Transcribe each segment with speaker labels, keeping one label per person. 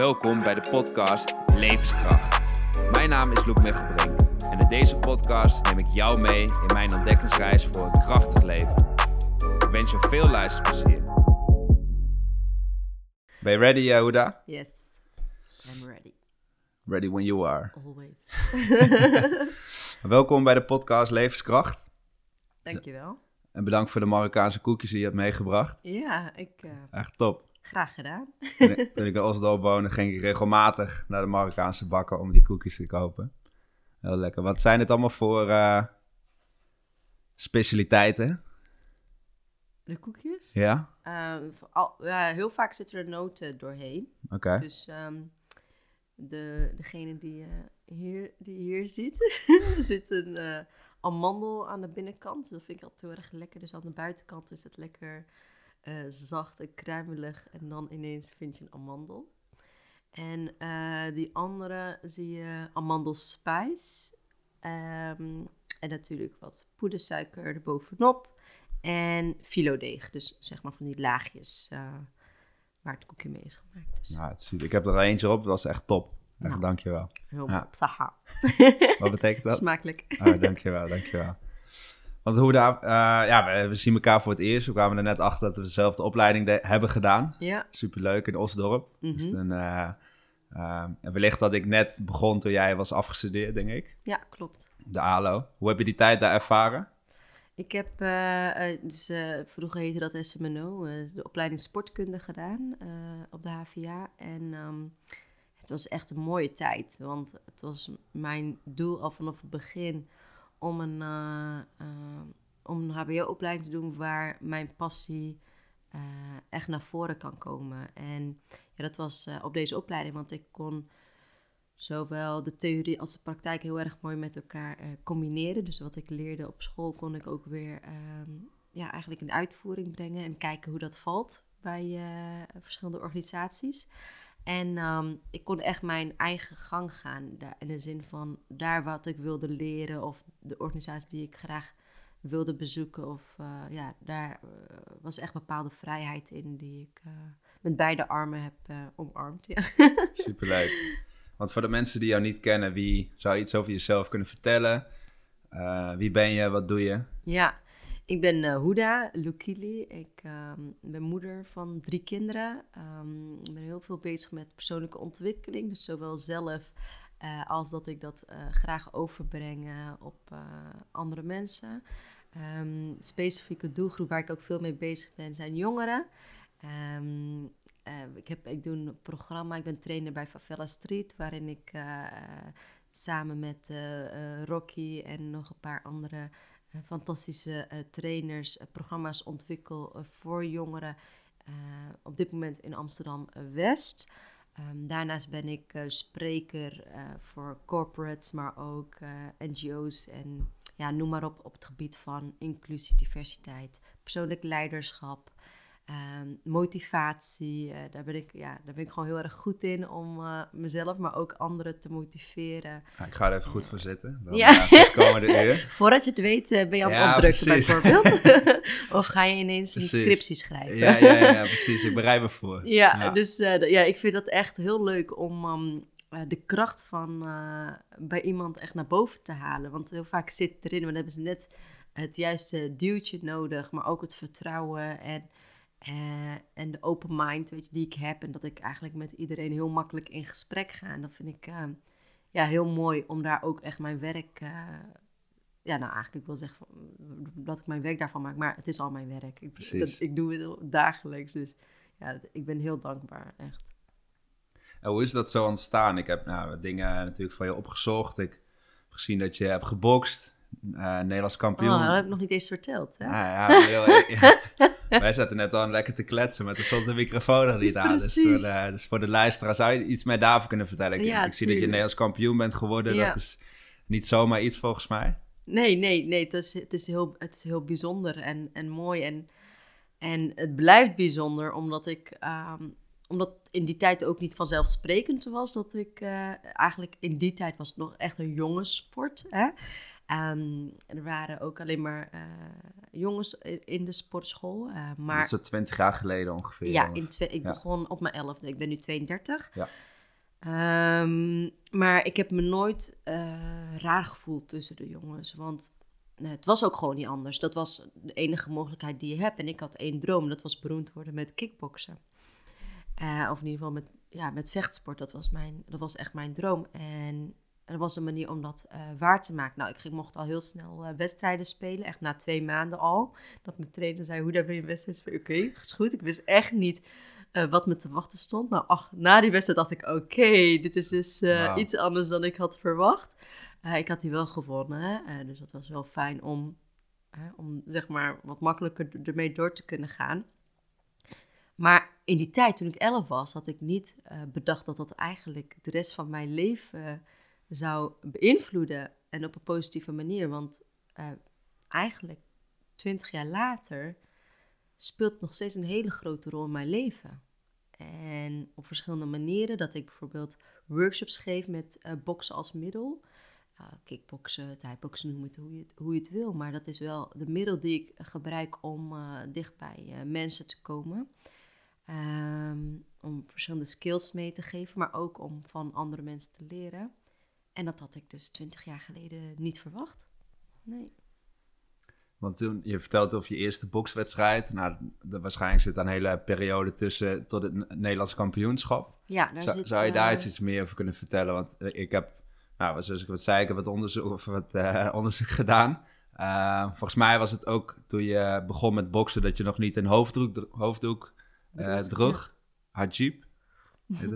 Speaker 1: Welkom bij de podcast Levenskracht. Mijn naam is Loek Mechtelbrink en in deze podcast neem ik jou mee in mijn ontdekkingsreis voor een krachtig leven. Ik wens je veel luisterplezier. Ben je ready, Yehuda?
Speaker 2: Yes, I'm ready.
Speaker 1: Ready when you are.
Speaker 2: Always.
Speaker 1: Welkom bij de podcast Levenskracht.
Speaker 2: Dankjewel.
Speaker 1: En bedankt voor de Marokkaanse koekjes die je hebt meegebracht.
Speaker 2: Ja, ik eh,
Speaker 1: Echt top.
Speaker 2: Graag gedaan.
Speaker 1: Toen ik- Toen ik in Oslo woonde, ging ik regelmatig naar de Marokkaanse bakker om die koekjes te kopen. Heel lekker. Wat zijn het allemaal voor eh, specialiteiten?
Speaker 2: De koekjes?
Speaker 1: Ja?
Speaker 2: Ehm, al- ja, heel vaak zitten er noten doorheen.
Speaker 1: Oké.
Speaker 2: Dus ehm, de, degene die je hier, die hier ziet, er zit een eh, amandel aan de binnenkant. Dat vind ik altijd heel erg lekker. Dus aan de buitenkant is het lekker eh, zacht en kruimelig. En dan ineens vind je een amandel. En eh, die andere zie je amandelspijs. Ehm, en natuurlijk wat poedersuiker erbovenop. En filodeeg. Dus zeg maar van die laagjes eh, waar het koekje mee is gemaakt. Dus
Speaker 1: Nou, het ziet, ik heb er eentje op, dat was echt top. Echt,
Speaker 2: Nou.
Speaker 1: dankjewel.
Speaker 2: heel
Speaker 1: Ja.
Speaker 2: Saha.
Speaker 1: Wat betekent dat?
Speaker 2: Smakelijk.
Speaker 1: Oh, dankjewel, dankjewel. Want hoe daar, eh, ja, we, we zien elkaar voor het eerst. We kwamen er net achter dat we dezelfde opleiding de- hebben gedaan.
Speaker 2: Ja.
Speaker 1: Superleuk in Osdorp. Dus dan, eh, en wellicht dat ik net begon toen jij was afgestudeerd, denk ik.
Speaker 2: ja, klopt.
Speaker 1: De ALO. Hoe heb je die tijd daar ervaren?
Speaker 2: Ik heb, eh, eh, dus vroeger heette dat SMNO, de opleiding sportkunde gedaan op de HVA. En ehm, het was echt een mooie tijd, want het was mijn doel al vanaf het begin om een, eh, eh, om een HBO-opleiding te doen waar mijn passie eh, echt naar voren kan komen. En ja, dat was op deze opleiding, want ik kon zowel de theorie als de praktijk heel erg mooi met elkaar combineren. Dus wat ik leerde op school kon ik ook weer ehm, ja, eigenlijk in uitvoering brengen en kijken hoe dat valt bij verschillende organisaties. En ehm, ik kon echt mijn eigen gang gaan. In de zin van daar wat ik wilde leren of de organisatie die ik graag wilde bezoeken. Of eh, ja, daar eh, was echt bepaalde vrijheid in die ik eh, met beide armen heb omarmd. Ja.
Speaker 1: Superleuk. Want voor de mensen die jou niet kennen, wie zou je iets over jezelf kunnen vertellen? Wie ben je? Wat doe je?
Speaker 2: Ja, ik ben eh Huda Lukili. Ik ehm, ben moeder van drie kinderen. Ehm, ik ben heel veel bezig met persoonlijke ontwikkeling. Dus zowel zelf eh, als dat ik dat eh, graag overbreng op andere mensen. Ehm, specifieke doelgroep waar ik ook veel mee bezig ben zijn jongeren. Ik, heb, ik doe een programma, ik ben trainer bij Favela Street, waarin ik samen met Rocky en nog een paar andere fantastische eh, trainers eh, programma's ontwikkel eh, voor jongeren. eh, op dit moment in Amsterdam eh, West. Ehm, daarnaast ben ik eh, spreker eh, voor corporates, maar ook eh, NGO's en ja, noem maar op op het gebied van inclusie, diversiteit, persoonlijk leiderschap, ehm, motivatie. eh, daar, ben ik, ja, daar ben ik gewoon heel erg goed in om eh, mezelf, maar ook anderen te motiveren.
Speaker 1: Nou, ik ga er even goed voor zitten. Dan,
Speaker 2: Ja.
Speaker 1: ja. uur.
Speaker 2: Voordat je het weet, eh, ben je aan het
Speaker 1: Ja,
Speaker 2: opdrukken bijvoorbeeld. of ga je ineens een scriptie schrijven.
Speaker 1: Ja, ja, ja, precies. Ik bereid me voor.
Speaker 2: Ja,
Speaker 1: Ja.
Speaker 2: dus eh, ja, ik vind dat echt heel leuk om ehm, eh, de kracht van eh, bij iemand echt naar boven te halen. Want heel vaak zit erin, maar dan hebben ze net het juiste duwtje nodig, maar ook het vertrouwen en, eh, en de open mind weet je, die ik heb. En dat ik eigenlijk met iedereen heel makkelijk in gesprek ga. En dat vind ik eh, ja, heel mooi om daar ook echt mijn werk... eh, ja, nou eigenlijk, ik wil zeggen dat ik mijn werk daarvan maak, maar het is al mijn werk. Ik, dat, ik doe het dagelijks, dus ja, dat- ik ben heel dankbaar, echt.
Speaker 1: En hoe is dat zo ontstaan? Ik heb nou, dingen natuurlijk van je opgezocht. Ik heb gezien dat je hebt gebokst. Eh, Nederlands kampioen.
Speaker 2: Oh, dat heb ik nog niet eens verteld, hè?
Speaker 1: Ja, ja, heel, ja. Wij zaten net al lekker te kletsen, maar er stond de microfoon er niet aan. Dus voor,
Speaker 2: Precies.
Speaker 1: de, dus voor de luisteraar zou je iets meer daarover kunnen vertellen. Ik,
Speaker 2: Ja,
Speaker 1: ik zie dat je. Nederlands kampioen bent geworden. Dat is niet zomaar iets volgens mij.
Speaker 2: Nee, nee, nee, het is, het is, heel, het is heel bijzonder en, en mooi. En, en het blijft bijzonder omdat ik, ehm, omdat in die tijd ook niet vanzelfsprekend was dat ik, eh, eigenlijk in die tijd was het nog echt een jonge sport. Hè? Ehm, er waren ook alleen maar eh, jongens in de sportschool. Uh, maar, dat
Speaker 1: is twintig jaar geleden ongeveer.
Speaker 2: Ja, in ik begon op mijn elfde. Ik ben nu 32. Ja. Ehm, maar ik heb me nooit uh, raar gevoeld tussen de jongens. Want het was ook gewoon niet anders. Dat was de enige mogelijkheid die je hebt. En ik had één droom. Dat was beroemd worden met kickboksen. of in ieder geval met, ja, met vechtsport. Dat was, mijn, dat was echt mijn droom. En er was een manier om dat uh, waar te maken. Nou, ik mocht al heel snel uh, wedstrijden spelen, echt na twee maanden al. Dat mijn trainer zei, hoe daar ben je wedstrijd Oké, okay, is goed. Ik wist echt niet uh, wat me te wachten stond. Nou, ach, na die wedstrijd dacht ik, oké, dit is dus wow. iets anders dan ik had verwacht. ik had die wel gewonnen, dus dat was wel fijn om, om zeg maar wat makkelijker ermee door te kunnen gaan. Maar in die tijd, toen ik elf was, had ik niet bedacht dat dat eigenlijk de rest van mijn leven zou beïnvloeden en op een positieve manier. Want uh, eigenlijk twintig jaar later speelt nog steeds een hele grote rol in mijn leven. En op verschillende manieren, dat ik bijvoorbeeld workshops geef met uh, boksen als middel. Kickboksen, thai-boksen, noem het hoe, je het hoe je het wil. Maar dat is wel de middel die ik gebruik om uh, dicht bij mensen te komen. Um, om verschillende skills mee te geven, maar ook om van andere mensen te leren. En dat had ik dus twintig jaar geleden niet verwacht. Nee.
Speaker 1: Want toen je vertelt over je eerste bokswedstrijd. Nou, de, waarschijnlijk zit daar een hele periode tussen tot het Nederlands kampioenschap.
Speaker 2: Ja, daar
Speaker 1: zou,
Speaker 2: zit,
Speaker 1: zou je daar uh, iets meer over kunnen vertellen? Want eh, ik heb, nou, zoals ik wat zei, ik heb wat onderzoek, of wat, uh, onderzoek gedaan. Uh, volgens mij was het ook toen je begon met boksen dat je nog niet een hoofddoek, hoofddoek droeg. Ja. Hajib.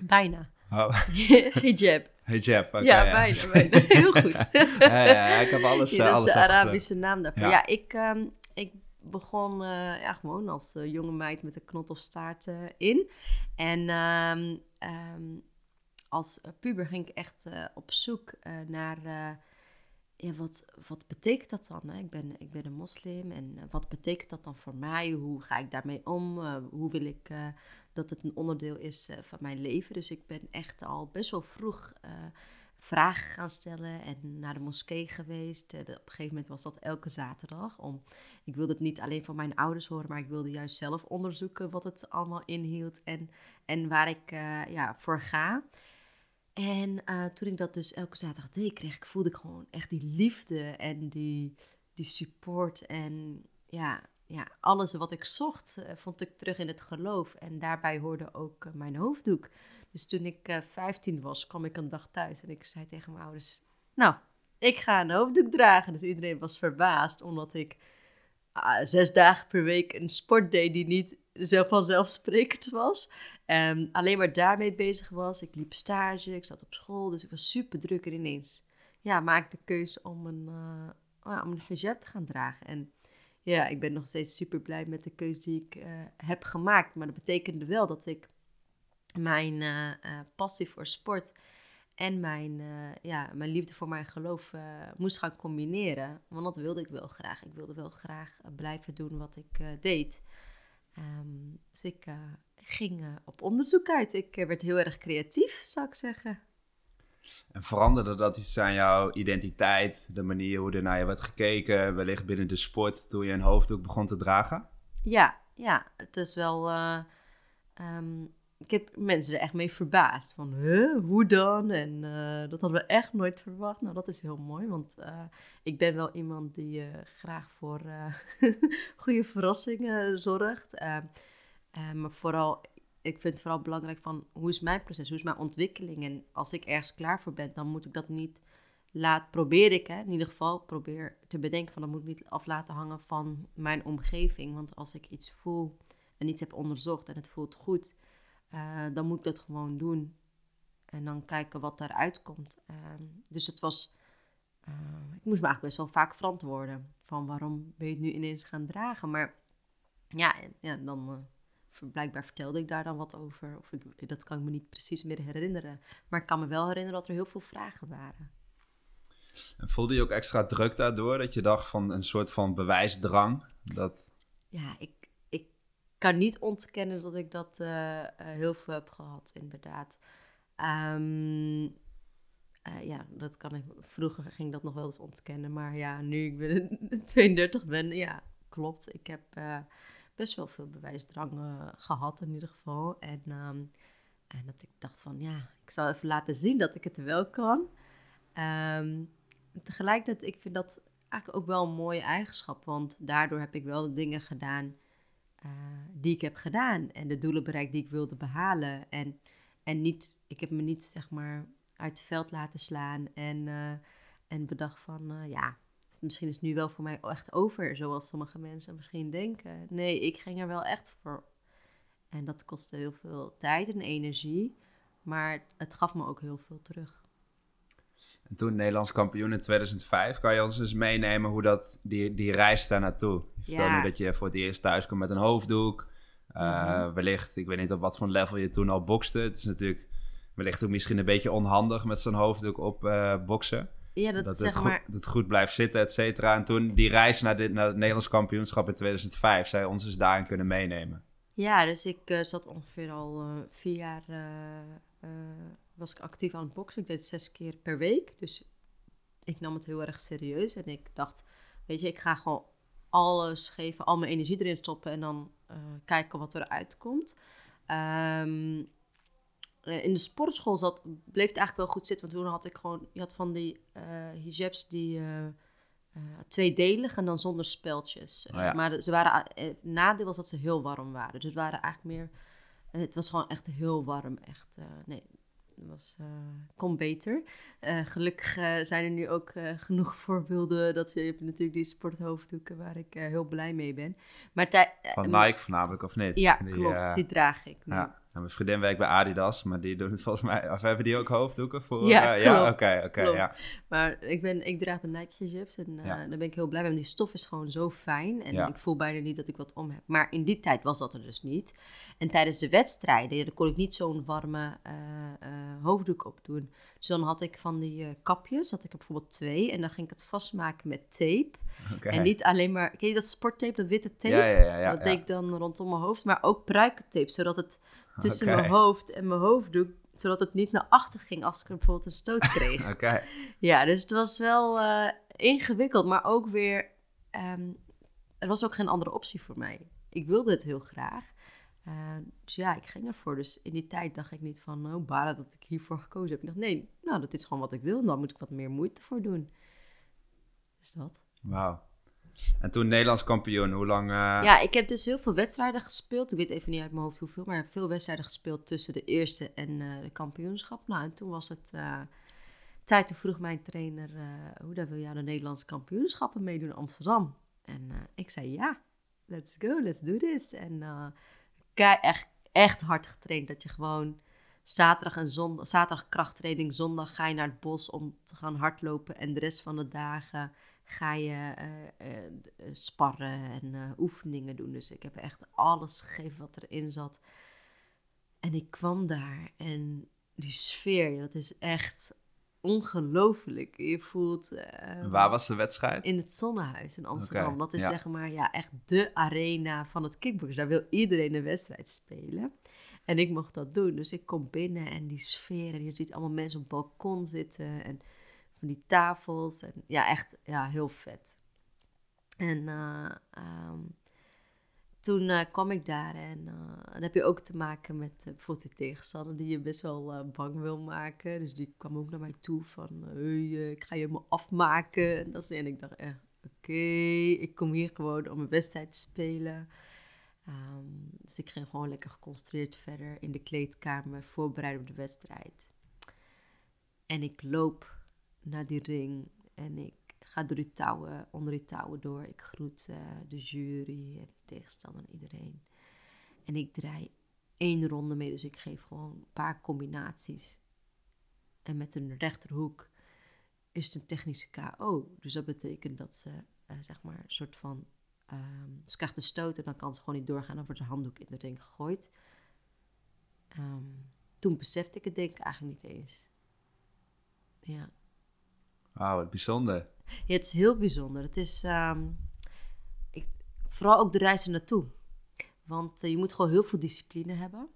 Speaker 2: Bijna.
Speaker 1: Oh.
Speaker 2: Hijab.
Speaker 1: Hijab,
Speaker 2: okay, ja, ja. Bijna, bijna. Heel goed.
Speaker 1: ja, ja, ik heb alles
Speaker 2: ja,
Speaker 1: Dat
Speaker 2: alles
Speaker 1: is de
Speaker 2: Arabische naam daarvoor. Ja, ik, um, ik begon uh, ja, gewoon als uh, jonge meid met een knot of staart uh, in. En um, um, als puber ging ik echt op zoek naar... ja, wat, wat betekent dat dan? Hè? Ik, ben, ik ben een moslim en wat betekent dat dan voor mij? Hoe ga ik daarmee om? hoe wil ik dat het een onderdeel is van mijn leven. Dus ik ben echt al best wel vroeg vragen gaan stellen en naar de moskee geweest. Op een gegeven moment was dat elke zaterdag. Om, ik wilde het niet alleen van mijn ouders horen, maar ik wilde juist zelf onderzoeken wat het allemaal inhield en, en waar ik ja, voor ga. En toen ik dat dus elke zaterdag deed, kreeg ik, voelde ik gewoon echt die liefde en die, die support en ja, ja, alles wat ik zocht, uh, vond ik terug in het geloof. En daarbij hoorde ook uh, mijn hoofddoek. Dus toen ik uh, eh, 15 was, kwam ik een dag thuis en ik zei tegen mijn ouders: Nou, ik ga een hoofddoek dragen. Dus iedereen was verbaasd, omdat ik ah, zes dagen per week een sport deed die niet zelf vanzelfsprekend was. En alleen maar daarmee bezig was. Ik liep stage, ik zat op school, dus ik was super druk en ineens ja, maakte de keuze om een, om een hijab te gaan dragen. En ja, ik ben nog steeds super blij met de keuze die ik uh, heb gemaakt. Maar dat betekende wel dat ik mijn uh, uh, passie voor sport en mijn, ja, mijn liefde voor mijn geloof moest gaan combineren. Want dat wilde ik wel graag. Ik wilde wel graag blijven doen wat ik deed. Um, dus ik ging op onderzoek uit. Ik werd heel erg creatief, zou ik zeggen.
Speaker 1: En veranderde dat iets aan jouw identiteit, de manier hoe er naar je werd gekeken, wellicht binnen de sport, toen je een hoofddoek begon te dragen?
Speaker 2: Ja, ja, het is wel. Uh, um, ik heb mensen er echt mee verbaasd. Van, huh, hoe dan? En uh, dat hadden we echt nooit verwacht. Nou, dat is heel mooi, want uh, ik ben wel iemand die graag voor goede verrassingen zorgt. Maar vooral ik vind het vooral belangrijk van hoe is mijn proces, hoe is mijn ontwikkeling. En als ik ergens klaar voor ben, dan moet ik dat niet laat, probeer ik hè, in ieder geval, probeer te bedenken van dat moet ik niet af laten hangen van mijn omgeving. Want als ik iets voel en iets heb onderzocht en het voelt goed, uh, dan moet ik dat gewoon doen. En dan kijken wat daaruit komt. Uh, dus het was, ik moest me eigenlijk best wel vaak verantwoorden van waarom ben je het nu ineens gaan dragen. Maar ja, ja dan eh, blijkbaar vertelde ik daar dan wat over. Of ik, dat kan ik me niet precies meer herinneren. Maar ik kan me wel herinneren dat er heel veel vragen waren.
Speaker 1: En voelde je ook extra druk daardoor? Dat je dacht van een soort van bewijsdrang? Dat...
Speaker 2: Ja, ik, ik kan niet ontkennen dat ik dat uh, heel veel heb gehad, inderdaad. Um, Eh, ja, dat kan ik. Vroeger ging dat nog wel eens ontkennen. Maar ja, nu ik ben 32 ben, ja, klopt. Ik heb eh, best wel veel bewijsdrang gehad in ieder geval. En, ehm, en dat ik dacht van, ja, ik zal even laten zien dat ik het wel kan. Um, tegelijkertijd, ik vind dat eigenlijk ook wel een mooie eigenschap. Want daardoor heb ik wel de dingen gedaan die ik heb gedaan. En de doelen bereikt die ik wilde behalen. En, en niet, ik heb me niet, zeg maar uit het veld laten slaan. En, uh, en bedacht van, uh, ja, misschien is het nu wel voor mij echt over, zoals sommige mensen misschien denken. Nee, ik ging er wel echt voor. En dat kostte heel veel tijd en energie, maar het gaf me ook heel veel terug.
Speaker 1: En toen Nederlands kampioen in 2005, kan je ons eens meenemen hoe dat, die, die reis daar naartoe? Ja. dat je voor het eerst thuis komt met een hoofddoek. Uh, mm-hmm. Wellicht, ik weet niet op wat voor level je toen al bokste. Het is natuurlijk wellicht ook misschien een beetje onhandig met zijn hoofddoek op uh, boksen.
Speaker 2: Ja, dat,
Speaker 1: dat
Speaker 2: zeg
Speaker 1: het,
Speaker 2: maar...
Speaker 1: goed, dat het goed blijft zitten, et cetera. En toen die reis naar, dit, naar het Nederlands kampioenschap in 2005, zij ons dus daarin kunnen meenemen.
Speaker 2: Ja, dus ik uh, zat ongeveer al uh, vier jaar, was ik actief aan het boksen. Ik deed zes keer per week, dus ik nam het heel erg serieus. En ik dacht, weet je, ik ga gewoon alles geven, al mijn energie erin stoppen en dan kijken wat eruit komt. Um, uh, in de sportschool zat, bleef het eigenlijk wel goed zitten. Want toen had ik gewoon, je had van die uh, hijabs die uh, tweedelig en dan zonder speltjes.
Speaker 1: Oh ja.
Speaker 2: Maar ze waren, het nadeel was dat ze heel warm waren. Dus het waren eigenlijk meer, het was gewoon echt heel warm. Echt, nee, het was, kon beter. gelukkig zijn er nu ook genoeg voorbeelden. Dat je, je hebt natuurlijk die sporthoofddoeken waar ik heel blij mee ben. Maar
Speaker 1: van Nike voornamelijk, of niet?
Speaker 2: Ja,
Speaker 1: die,
Speaker 2: klopt. die draag ik nu.
Speaker 1: Ja. Nou, mijn vriendin werkt bij Adidas, maar die doen het volgens mij... Of hebben die ook hoofddoeken voor?
Speaker 2: Ja,
Speaker 1: uh, ja oké, oké, ja.
Speaker 2: Maar ik, ben, ik draag de Nike hijabs en uh, ja. daar ben ik heel blij mee. Want die stof is gewoon zo fijn en
Speaker 1: Ja.
Speaker 2: ik voel bijna niet dat ik wat om heb. Maar in die tijd was dat er dus niet. En tijdens de wedstrijden kon ik niet zo'n warme eh, eh, hoofddoek op doen. Dus dan had ik van die eh, kapjes, had ik er bijvoorbeeld twee. En dan ging ik het vastmaken met tape. En niet alleen maar... Ken je dat sporttape, dat witte tape?
Speaker 1: Ja, ja, ja. ja,
Speaker 2: dat deed ik dan rondom mijn hoofd. Maar ook pruikentape, zodat het tussen mijn hoofd en mijn hoofddoek... zodat het niet naar achter ging als ik bijvoorbeeld een stoot kreeg.
Speaker 1: Oké.
Speaker 2: Ja, dus het was wel eh, ingewikkeld, maar ook weer... ehm, er was ook geen andere optie voor mij. Ik wilde het heel graag. Eh, dus ja, ik ging ervoor. Dus in die tijd dacht ik niet van, oh, baren dat ik hiervoor gekozen heb. Ik dacht, nee, nou, dat is gewoon wat ik wil. En dan moet ik wat meer moeite voor doen. Dus dat.
Speaker 1: Wauw. En toen Nederlands kampioen, hoe lang... eh,
Speaker 2: Ja, ik heb dus heel veel wedstrijden gespeeld. Ik weet even niet uit mijn hoofd hoeveel, maar ik heb veel wedstrijden gespeeld tussen de eerste en eh, de kampioenschap. Nou, en toen was het eh, tijd. Toen vroeg mijn trainer, hoe daar wil aan de Nederlandse kampioenschappen meedoen in Amsterdam? En ik zei ja, let's go, let's do this. En echt, echt hard getraind dat je gewoon zaterdag en zondag, zaterdag krachttraining, zondag ga je naar het bos om te gaan hardlopen en de rest van de dagen ga je eh, eh, sparren en eh, oefeningen doen. Dus ik heb echt alles gegeven wat erin zat. En ik kwam daar en die sfeer, dat is echt ongelooflijk. Je voelt... eh,
Speaker 1: Waar was de wedstrijd?
Speaker 2: in het Zonnehuis in Amsterdam. Dat is
Speaker 1: ja.
Speaker 2: zeg maar ja, echt de arena van het kickboksen. Daar wil iedereen een wedstrijd spelen. En ik mocht dat doen. Dus ik kom binnen en die sfeer. En je ziet allemaal mensen op het balkon zitten. En van die tafels. En ja, echt ja, heel vet. En eh, ehm, toen eh, kwam ik daar en eh, dan heb je ook te maken met bijvoorbeeld de tegenstander die je best wel bang wil maken. Dus die kwam ook naar mij toe van, hey, ik ga je me afmaken. En, dat, en ik dacht echt, oké, ik kom hier gewoon om een wedstrijd te spelen. Ehm, dus ik ging gewoon lekker geconcentreerd verder in de kleedkamer, voorbereiden op de wedstrijd. En ik loop naar die ring en ik ga door die touwen, onder die touwen door. Ik groet eh, de jury en de tegenstander en iedereen. En ik draai één ronde mee, dus ik geef gewoon een paar combinaties. En met een rechterhoek is het een technische KO. Dus dat betekent dat ze, eh, zeg maar, een soort van... ehm, ze krijgt een stoot en dan kan ze gewoon niet doorgaan. Dan wordt de handdoek in de ring gegooid. Ehm, toen besefte ik het denk ik eigenlijk niet eens. Ja.
Speaker 1: Wauw, wat bijzonder.
Speaker 2: Ja, het is heel bijzonder. Het is ehm, ik, vooral ook de reis naartoe. Want eh, je moet gewoon heel veel discipline hebben.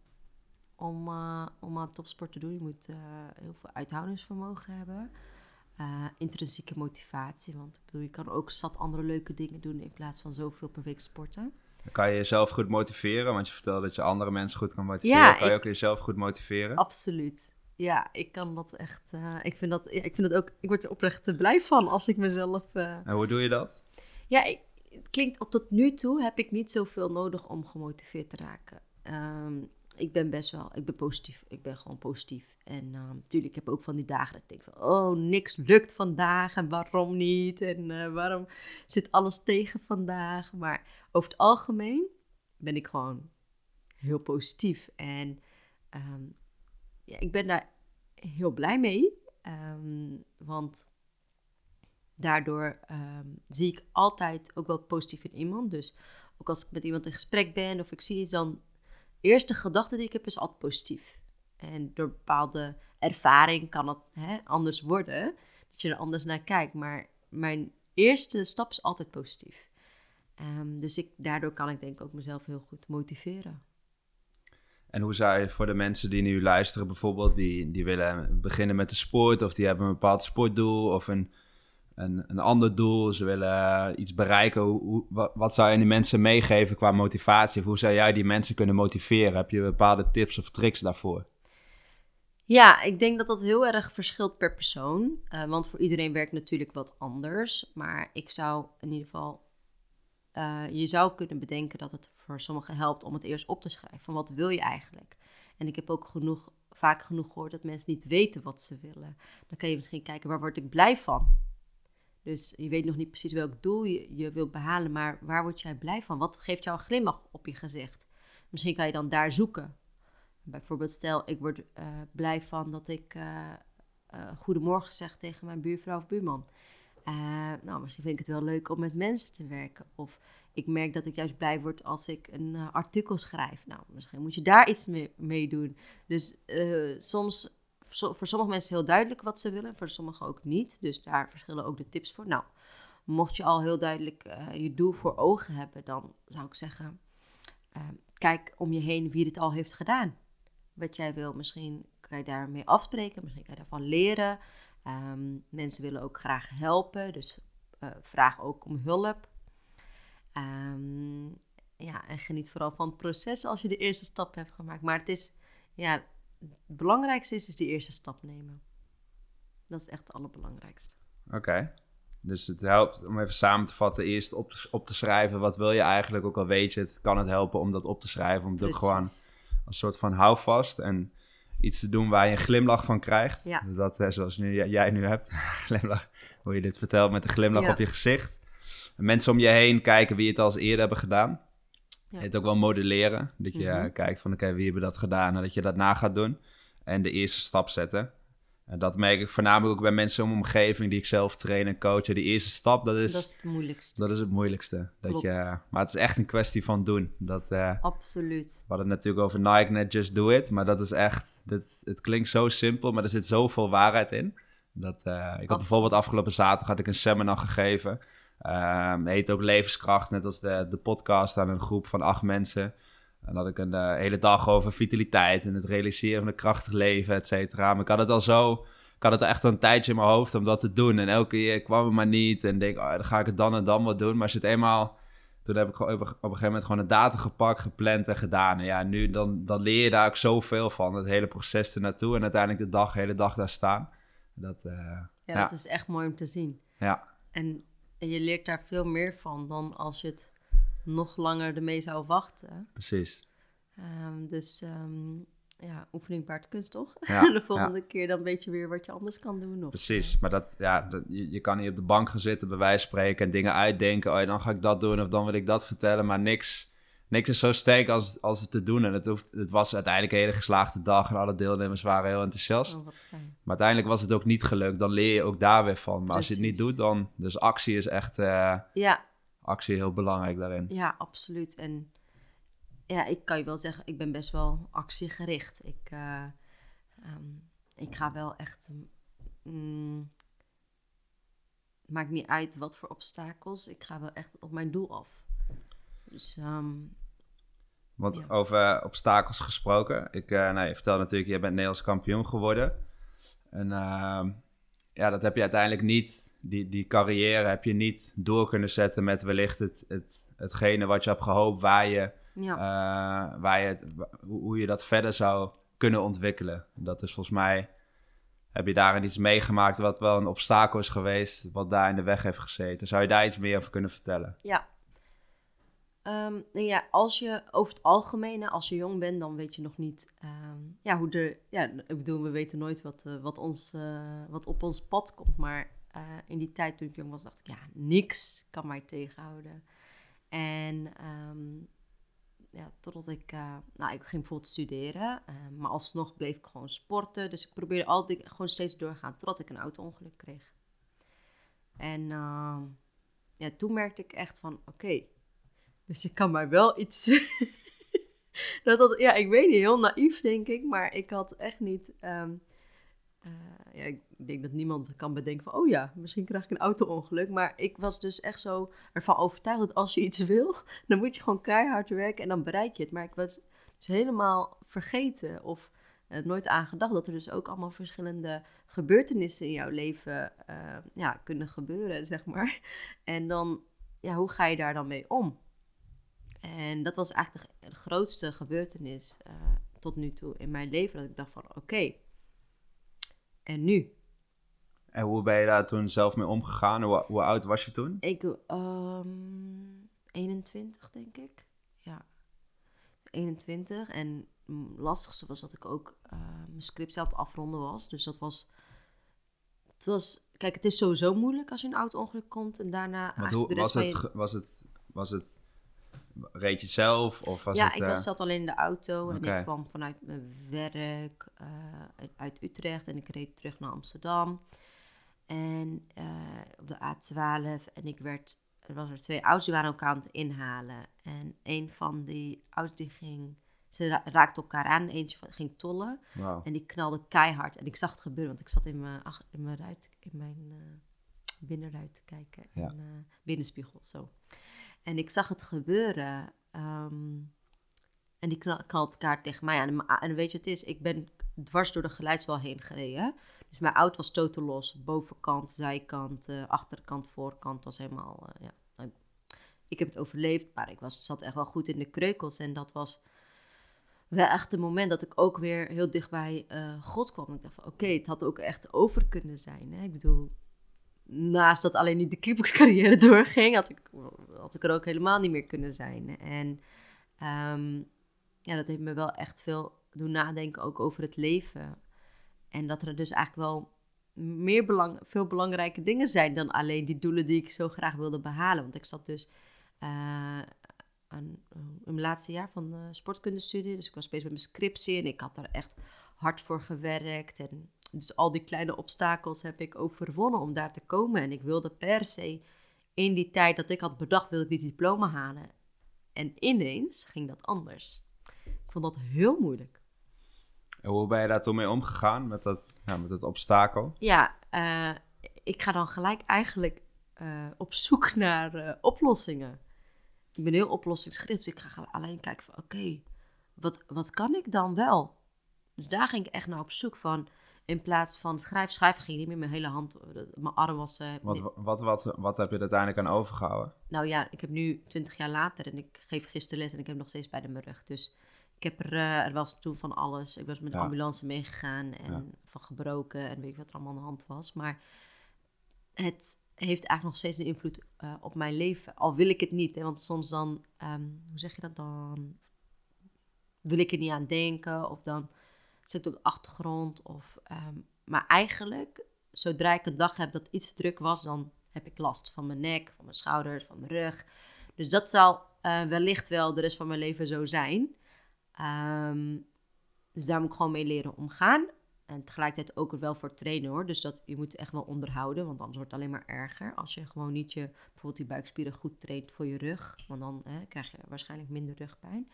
Speaker 2: om, uh, om aan topsport te doen. Je moet uh, heel veel uithoudingsvermogen hebben. Intrinsieke motivatie. Want ik bedoel, je kan ook zat andere leuke dingen doen in plaats van zoveel per week sporten.
Speaker 1: Dan kan je jezelf goed motiveren, want je vertelt dat je andere mensen goed kan motiveren. Ja, kan je ook jezelf goed motiveren?
Speaker 2: Absoluut. Ja, ik kan dat echt. ik, vind dat, ja, ik vind dat ook. Ik word er oprecht blij van als ik mezelf.
Speaker 1: En hoe doe je dat?
Speaker 2: Ja, ik, het klinkt tot nu toe heb ik niet zoveel nodig om gemotiveerd te raken. Um, ik ben best wel, ik ben positief. Ik ben gewoon positief. En natuurlijk, ehm, ik heb ook van die dagen dat ik denk van, oh, niks lukt vandaag en waarom niet? En uh, waarom zit alles tegen vandaag? Maar over het algemeen ben ik gewoon heel positief. En ehm, ja, ik ben daar heel blij mee. Um, want daardoor zie ik altijd ook wel positief in iemand. Dus ook als ik met iemand in gesprek ben of ik zie iets, dan eerste gedachte die ik heb is altijd positief. En door bepaalde ervaring kan het hè, anders worden. Dat je er anders naar kijkt. Maar mijn eerste stap is altijd positief. Um, dus ik, daardoor kan ik denk ik ook mezelf heel goed motiveren.
Speaker 1: En hoe zou je voor de mensen die nu luisteren, bijvoorbeeld, die, die willen beginnen met de sport, of die hebben een bepaald sportdoel of een een, een ander doel, ze willen eh, iets bereiken. Hoe, wat, zou je die mensen meegeven qua motivatie? Hoe zou jij die mensen kunnen motiveren? Heb je bepaalde tips of tricks daarvoor?
Speaker 2: Ja, ik denk dat dat heel erg verschilt per persoon. Uh, want voor iedereen werkt natuurlijk wat anders. Maar ik zou in ieder geval. Uh, je zou kunnen bedenken dat het voor sommigen helpt om het eerst op te schrijven. Van wat wil je eigenlijk? En ik heb ook genoeg, vaak genoeg gehoord dat mensen niet weten wat ze willen. Dan kan je misschien kijken, waar word ik blij van? Dus je weet nog niet precies welk doel je, je wilt behalen, maar waar word jij blij van? Wat geeft jou een glimlach op je gezicht? Misschien kan je dan daar zoeken. Bijvoorbeeld, stel ik word uh, blij van dat ik uh, goedemorgen zeg tegen mijn buurvrouw of buurman. Nou, misschien vind ik het wel leuk om met mensen te werken. Of ik merk dat ik juist blij word als ik een artikel schrijf. Nou, misschien moet je daar iets mee, mee doen. Dus soms voor sommige mensen heel duidelijk wat ze willen, voor sommigen ook niet. Dus daar verschillen ook de tips voor. Nou, mocht je al heel duidelijk je doel voor ogen hebben, dan zou ik zeggen: kijk om je heen wie het al heeft gedaan. Wat jij wil, misschien kan je daarmee afspreken, misschien kan je daarvan leren. Um, mensen willen ook graag helpen, dus uh, vraag ook om hulp. Um, ja, en geniet vooral van het proces als je de eerste stap hebt gemaakt. Maar het is, ja, het belangrijkste is, is die eerste stap nemen. Dat is echt het allerbelangrijkste.
Speaker 1: Oké. Dus het helpt om even samen te vatten, eerst op te, op te schrijven. Wat wil je eigenlijk? Ook al weet je het, kan het helpen om dat op te schrijven. Om het gewoon een soort van houvast en iets te doen waar je een glimlach van krijgt. Ja. Dat, zoals nu, jij nu hebt, glimlach, hoe je dit vertelt met een glimlach op je gezicht. En mensen om je heen kijken wie het al eens eerder hebben gedaan. Ja. Het ook wel modelleren. Dat je mhm. kijkt van oké, wie hebben dat gedaan en dat je dat na gaat doen. En de eerste stap zetten. En dat merk ik voornamelijk ook bij mensen mijn omgeving die ik zelf train en coach. De eerste stap, dat is,
Speaker 2: dat is het moeilijkste.
Speaker 1: Dat is het moeilijkste. Dat je, maar het is echt een kwestie van doen. Dat, uh,
Speaker 2: Absoluut.
Speaker 1: We hadden het natuurlijk over Nike net Just Do It. Maar dat is echt, dat, het klinkt zo simpel, maar er zit zoveel waarheid in. Dat, uh, ik had bijvoorbeeld afgelopen zaterdag had ik een seminar gegeven. Um, heet ook Levenskracht, net als de, de podcast aan een groep van acht mensen. En had ik een uh, hele dag over vitaliteit en het realiseren van een krachtig leven, et cetera. Maar ik had het al zo, ik had het echt al een tijdje in mijn hoofd om dat te doen. En elke keer kwam het maar niet en denk, oh, dan ga ik het dan en dan wat doen. Maar als je het eenmaal, toen heb ik op een gegeven moment gewoon een data gepakt, gepland en gedaan. En ja, nu dan, dan leer je daar ook zoveel van, het hele proces ernaartoe. En uiteindelijk de dag, hele dag daar staan. Dat, uh,
Speaker 2: ja, ja, dat is echt mooi om te zien.
Speaker 1: Ja.
Speaker 2: En en je leert daar veel meer van dan als je het nog langer ermee zou wachten.
Speaker 1: Precies.
Speaker 2: Um, dus um, ja, oefening baart kunst toch? Ja, de volgende keer dan weet je weer wat je anders kan doen. Of,
Speaker 1: Precies, uh, maar dat, ja, dat, je, je, kan niet op de bank gaan zitten, bij wijze spreken, en dingen uitdenken. Oh, ja, dan ga ik dat doen of dan wil ik dat vertellen, maar niks niks is zo sterk als, als het te doen. En het, hoeft, het was uiteindelijk een hele geslaagde dag en alle deelnemers waren heel enthousiast.
Speaker 2: Oh, wat fijn. Maar
Speaker 1: uiteindelijk was het ook niet gelukt. Dan leer je ook daar weer van. Maar als je het niet doet, dan... Dus actie is echt... Uh,
Speaker 2: ja.
Speaker 1: Actie heel belangrijk daarin.
Speaker 2: Ja, absoluut. En ja, ik kan je wel zeggen, ik ben best wel actiegericht. Ik, uh, um, ik ga wel echt... Um, maakt niet uit wat voor obstakels. Ik ga wel echt op mijn doel af. Dus, um,
Speaker 1: Want
Speaker 2: Ja.
Speaker 1: over obstakels gesproken. Ik uh, nou, je vertelde natuurlijk, je bent Nederlands kampioen geworden. En uh, ja, dat heb je uiteindelijk niet, die, die carrière heb je niet door kunnen zetten met wellicht het, het, hetgene wat je hebt gehoopt, waar je,
Speaker 2: Ja.
Speaker 1: uh, waar je het, hoe je dat verder zou kunnen ontwikkelen. Dat is volgens mij, heb je daarin iets meegemaakt wat wel een obstakel is geweest, wat daar in de weg heeft gezeten. Zou je daar iets meer over kunnen vertellen?
Speaker 2: Ja. Um, ja, als je over het algemeen, als je jong bent, dan weet je nog niet um, ja, hoe de. Ja, ik bedoel, we weten nooit wat, uh, wat, ons, uh, wat op ons pad komt. Maar uh, in die tijd toen ik jong was, dacht ik, ja, niks kan mij tegenhouden. En um, ja, totdat ik. nou, ik ging bijvoorbeeld studeren, maar alsnog bleef ik gewoon sporten. Dus ik probeerde altijd gewoon steeds doorgaan totdat ik een auto-ongeluk kreeg. En ja, toen merkte ik echt van, oké. Dus ik kan maar wel iets. dat, ja, ik weet niet, heel naïef denk ik, maar ik had echt niet. Um, uh, ja, ik denk dat niemand kan bedenken van, oh ja, misschien krijg ik een auto-ongeluk. Maar ik was dus echt zo ervan overtuigd dat als je iets wil, dan moet je gewoon keihard werken en dan bereik je het. Maar ik was dus helemaal vergeten of uh, nooit aan gedacht dat er dus ook allemaal verschillende gebeurtenissen in jouw leven uh, ja, kunnen gebeuren, zeg maar. En dan, ja, hoe ga je daar dan mee om? En dat was eigenlijk de, grootste gebeurtenis uh, tot nu toe in mijn leven. Dat ik dacht van, oké, en nu?
Speaker 1: En hoe ben je daar toen zelf mee omgegaan? Hoe, hoe oud was je toen?
Speaker 2: Ik, um, 21 denk ik. Ja, 21. En het lastigste was dat ik ook uh, mijn script zelf afronden was. Dus dat was, het was... Kijk, het is sowieso moeilijk als je een auto-ongeluk komt en daarna...
Speaker 1: Want hoe,
Speaker 2: de
Speaker 1: was,
Speaker 2: rest
Speaker 1: het,
Speaker 2: van je-
Speaker 1: was het... Was het... Reed je zelf? Of was
Speaker 2: ja,
Speaker 1: het...
Speaker 2: ik
Speaker 1: eh,
Speaker 2: was zat alleen in de auto en ik kwam vanuit mijn werk uh, uit, uit Utrecht en ik reed terug naar Amsterdam. En uh, op de A12 en ik werd, er waren er twee auto's die waren elkaar aan het inhalen. En een van die auto's die ging, ze ra raakten elkaar aan, eentje van, ging tollen en die knalde keihard. En ik zag het gebeuren, want ik zat in mijn, ach, in mijn, ruit, in mijn uh, binnenruit te kijken,
Speaker 1: Ja.
Speaker 2: in, uh, binnenspiegel, zo. En ik zag het gebeuren. Um, en die knal- knalt elkaar tegen mij aan. En, en weet je wat het is? Ik ben dwars door de geluidswal heen gereden. Dus mijn auto was totaal los. Bovenkant, zijkant, uh, achterkant, voorkant was helemaal... Uh, ja. Ik heb het overleefd, maar ik was, zat echt wel goed in de kreukels. En dat was wel echt een moment dat ik ook weer heel dicht bij uh, God kwam. Ik dacht van, oké, het had ook echt over kunnen zijn. Hè? Ik bedoel, naast dat alleen niet de keeperscarrière doorging, had ik, had ik er ook helemaal niet meer kunnen zijn. En um, ja, dat heeft me wel echt veel doen nadenken ook over het leven. En dat er dus eigenlijk wel meer belang, veel belangrijke dingen zijn dan alleen die doelen die ik zo graag wilde behalen. Want ik zat dus aan, in mijn laatste jaar van de sportkundestudie, dus ik was bezig met mijn scriptie en ik had daar echt hard voor gewerkt en dus al die kleine obstakels heb ik overwonnen om daar te komen. En ik wilde per se in die tijd dat ik had bedacht, wilde ik die diploma halen. En ineens ging dat anders. Ik vond dat heel moeilijk.
Speaker 1: En hoe ben je daar toen mee omgegaan, met dat, ja, met dat obstakel?
Speaker 2: Ja, uh, ik ga dan gelijk eigenlijk uh, op zoek naar uh, oplossingen. Ik ben heel oplossingsgericht, dus ik ga alleen kijken van... oké, okay, wat, wat kan ik dan wel? Dus daar ging ik echt naar op zoek van... In plaats van schrijf, schrijven ging niet meer mijn hele hand, mijn arm was...
Speaker 1: Wat, wat, wat, wat heb je er uiteindelijk aan overgehouden?
Speaker 2: Nou ja, ik heb nu twintig jaar later en ik geef gisteren les en ik heb nog steeds bij de mijn rug. Dus ik heb er, uh, er was toen van alles. Ik was met de
Speaker 1: Ja.
Speaker 2: ambulance meegegaan en
Speaker 1: Ja.
Speaker 2: van gebroken en weet ik wat er allemaal aan de hand was. Maar het heeft eigenlijk nog steeds een invloed uh, op mijn leven. Al wil ik het niet, hè, want soms dan, um, hoe zeg je dat dan? Wil ik er niet aan denken of dan zit ik op de achtergrond. Of, um, maar eigenlijk, zodra ik een dag heb dat iets te druk was, dan heb ik last van mijn nek, van mijn schouders, van mijn rug. Dus dat zal uh, wellicht wel de rest van mijn leven zo zijn. Um, dus daar moet ik gewoon mee leren omgaan. En tegelijkertijd ook er wel voor trainen hoor. Dus dat, je moet echt wel onderhouden, want anders wordt het alleen maar erger. Als je gewoon niet je, bijvoorbeeld die buikspieren goed traint voor je rug. Want dan krijg je waarschijnlijk minder rugpijn.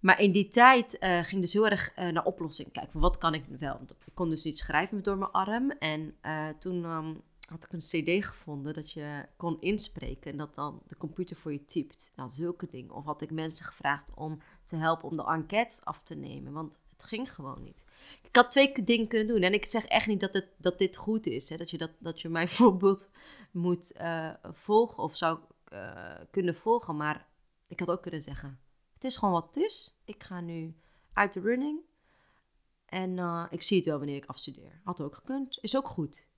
Speaker 2: Maar in die tijd uh, ging dus heel erg uh, naar oplossing. Van wat kan ik wel? Want ik kon dus niet schrijven door mijn arm. En uh, toen um, had ik een cd gevonden dat je kon inspreken en dat dan de computer voor je typt. Nou, zulke dingen. Of had ik mensen gevraagd om te helpen om de enquêtes af te nemen, want het ging gewoon niet. Ik had twee dingen kunnen doen en ik zeg echt niet dat, het, dat dit goed is. Hè? Dat, je dat, dat je mijn voorbeeld moet uh, volgen of zou uh, kunnen volgen, maar ik had ook kunnen zeggen, het is gewoon wat het is. Ik ga nu uit de running en uh, ik zie het wel wanneer ik afstudeer. Had ook gekund, is ook goed.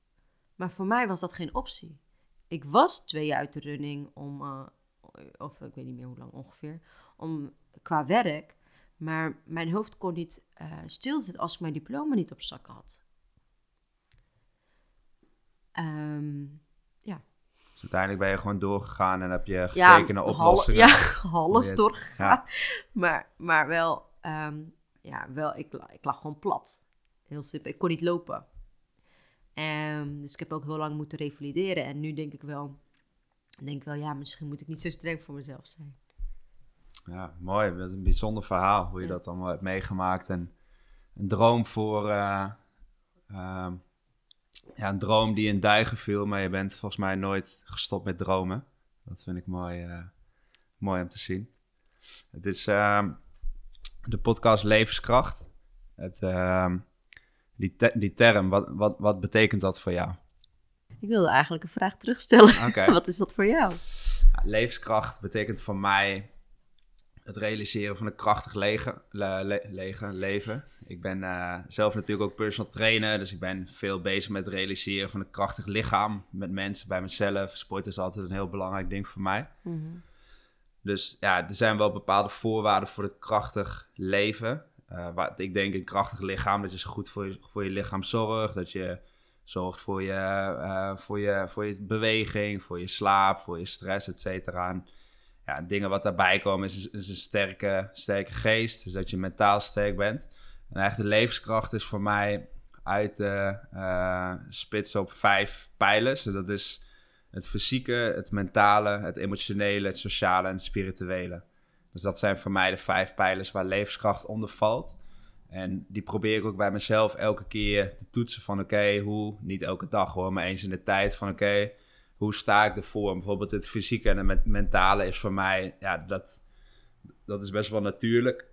Speaker 2: Maar voor mij was dat geen optie. Ik was twee jaar uit de running om, of ik weet niet meer hoe lang ongeveer, om qua werk. Maar mijn hoofd kon niet uh, stilzitten als ik mijn diploma niet op zak had. Um, ja.
Speaker 1: Dus uiteindelijk ben je gewoon doorgegaan en heb je gekeken
Speaker 2: ja,
Speaker 1: naar oplossingen.
Speaker 2: ja, half doorgegaan. Ja. Maar, maar wel, um, ja, wel ik, ik lag gewoon plat. Heel simpel. Ik kon niet lopen. Um, dus ik heb ook heel lang moeten revalideren. En nu denk ik wel, denk wel, ja, misschien moet ik niet zo streng voor mezelf zijn.
Speaker 1: Ja, mooi. Wat een bijzonder verhaal hoe je ja. dat allemaal hebt meegemaakt. En een droom voor, uh, uh, ja, een droom die in duigen viel, maar je bent volgens mij nooit gestopt met dromen. Dat vind ik mooi, uh, mooi om te zien. Het is ehm, de podcast Levenskracht. Het ehm, die, te die term, wat, wat, wat betekent dat voor jou?
Speaker 2: Ik wilde eigenlijk een vraag terugstellen. Okay. wat is dat voor jou?
Speaker 1: Levenskracht betekent voor mij het realiseren van een krachtig lege, le, le, lege leven. Ik ben uh, zelf natuurlijk ook personal trainer, dus ik ben veel bezig met het realiseren van een krachtig lichaam. Met mensen, bij mezelf. Sport is altijd een heel belangrijk ding voor mij. Mm -hmm. Dus ja, er zijn wel bepaalde voorwaarden voor het krachtig leven. Uh, wat, ik denk een krachtig lichaam, dat je goed voor je, voor je lichaam zorgt. Dat je zorgt voor je, uh, voor, je, voor je beweging, voor je slaap, voor je stress, et cetera. Ja, dingen wat daarbij komen is, een sterke, sterke geest. Dus dat je mentaal sterk bent. En eigenlijk de levenskracht is voor mij uit te uh, spitsen op vijf pijlers. Dus dat is het fysieke, het mentale, het emotionele, het sociale en het spirituele. Dus dat zijn voor mij de vijf pijlers waar levenskracht onder valt. En die probeer ik ook bij mezelf elke keer te toetsen van oké, hoe, niet elke dag hoor, maar eens in de tijd van oké, hoe sta ik ervoor? Bijvoorbeeld het fysieke en het mentale is voor mij, ja, dat, dat is best wel natuurlijk.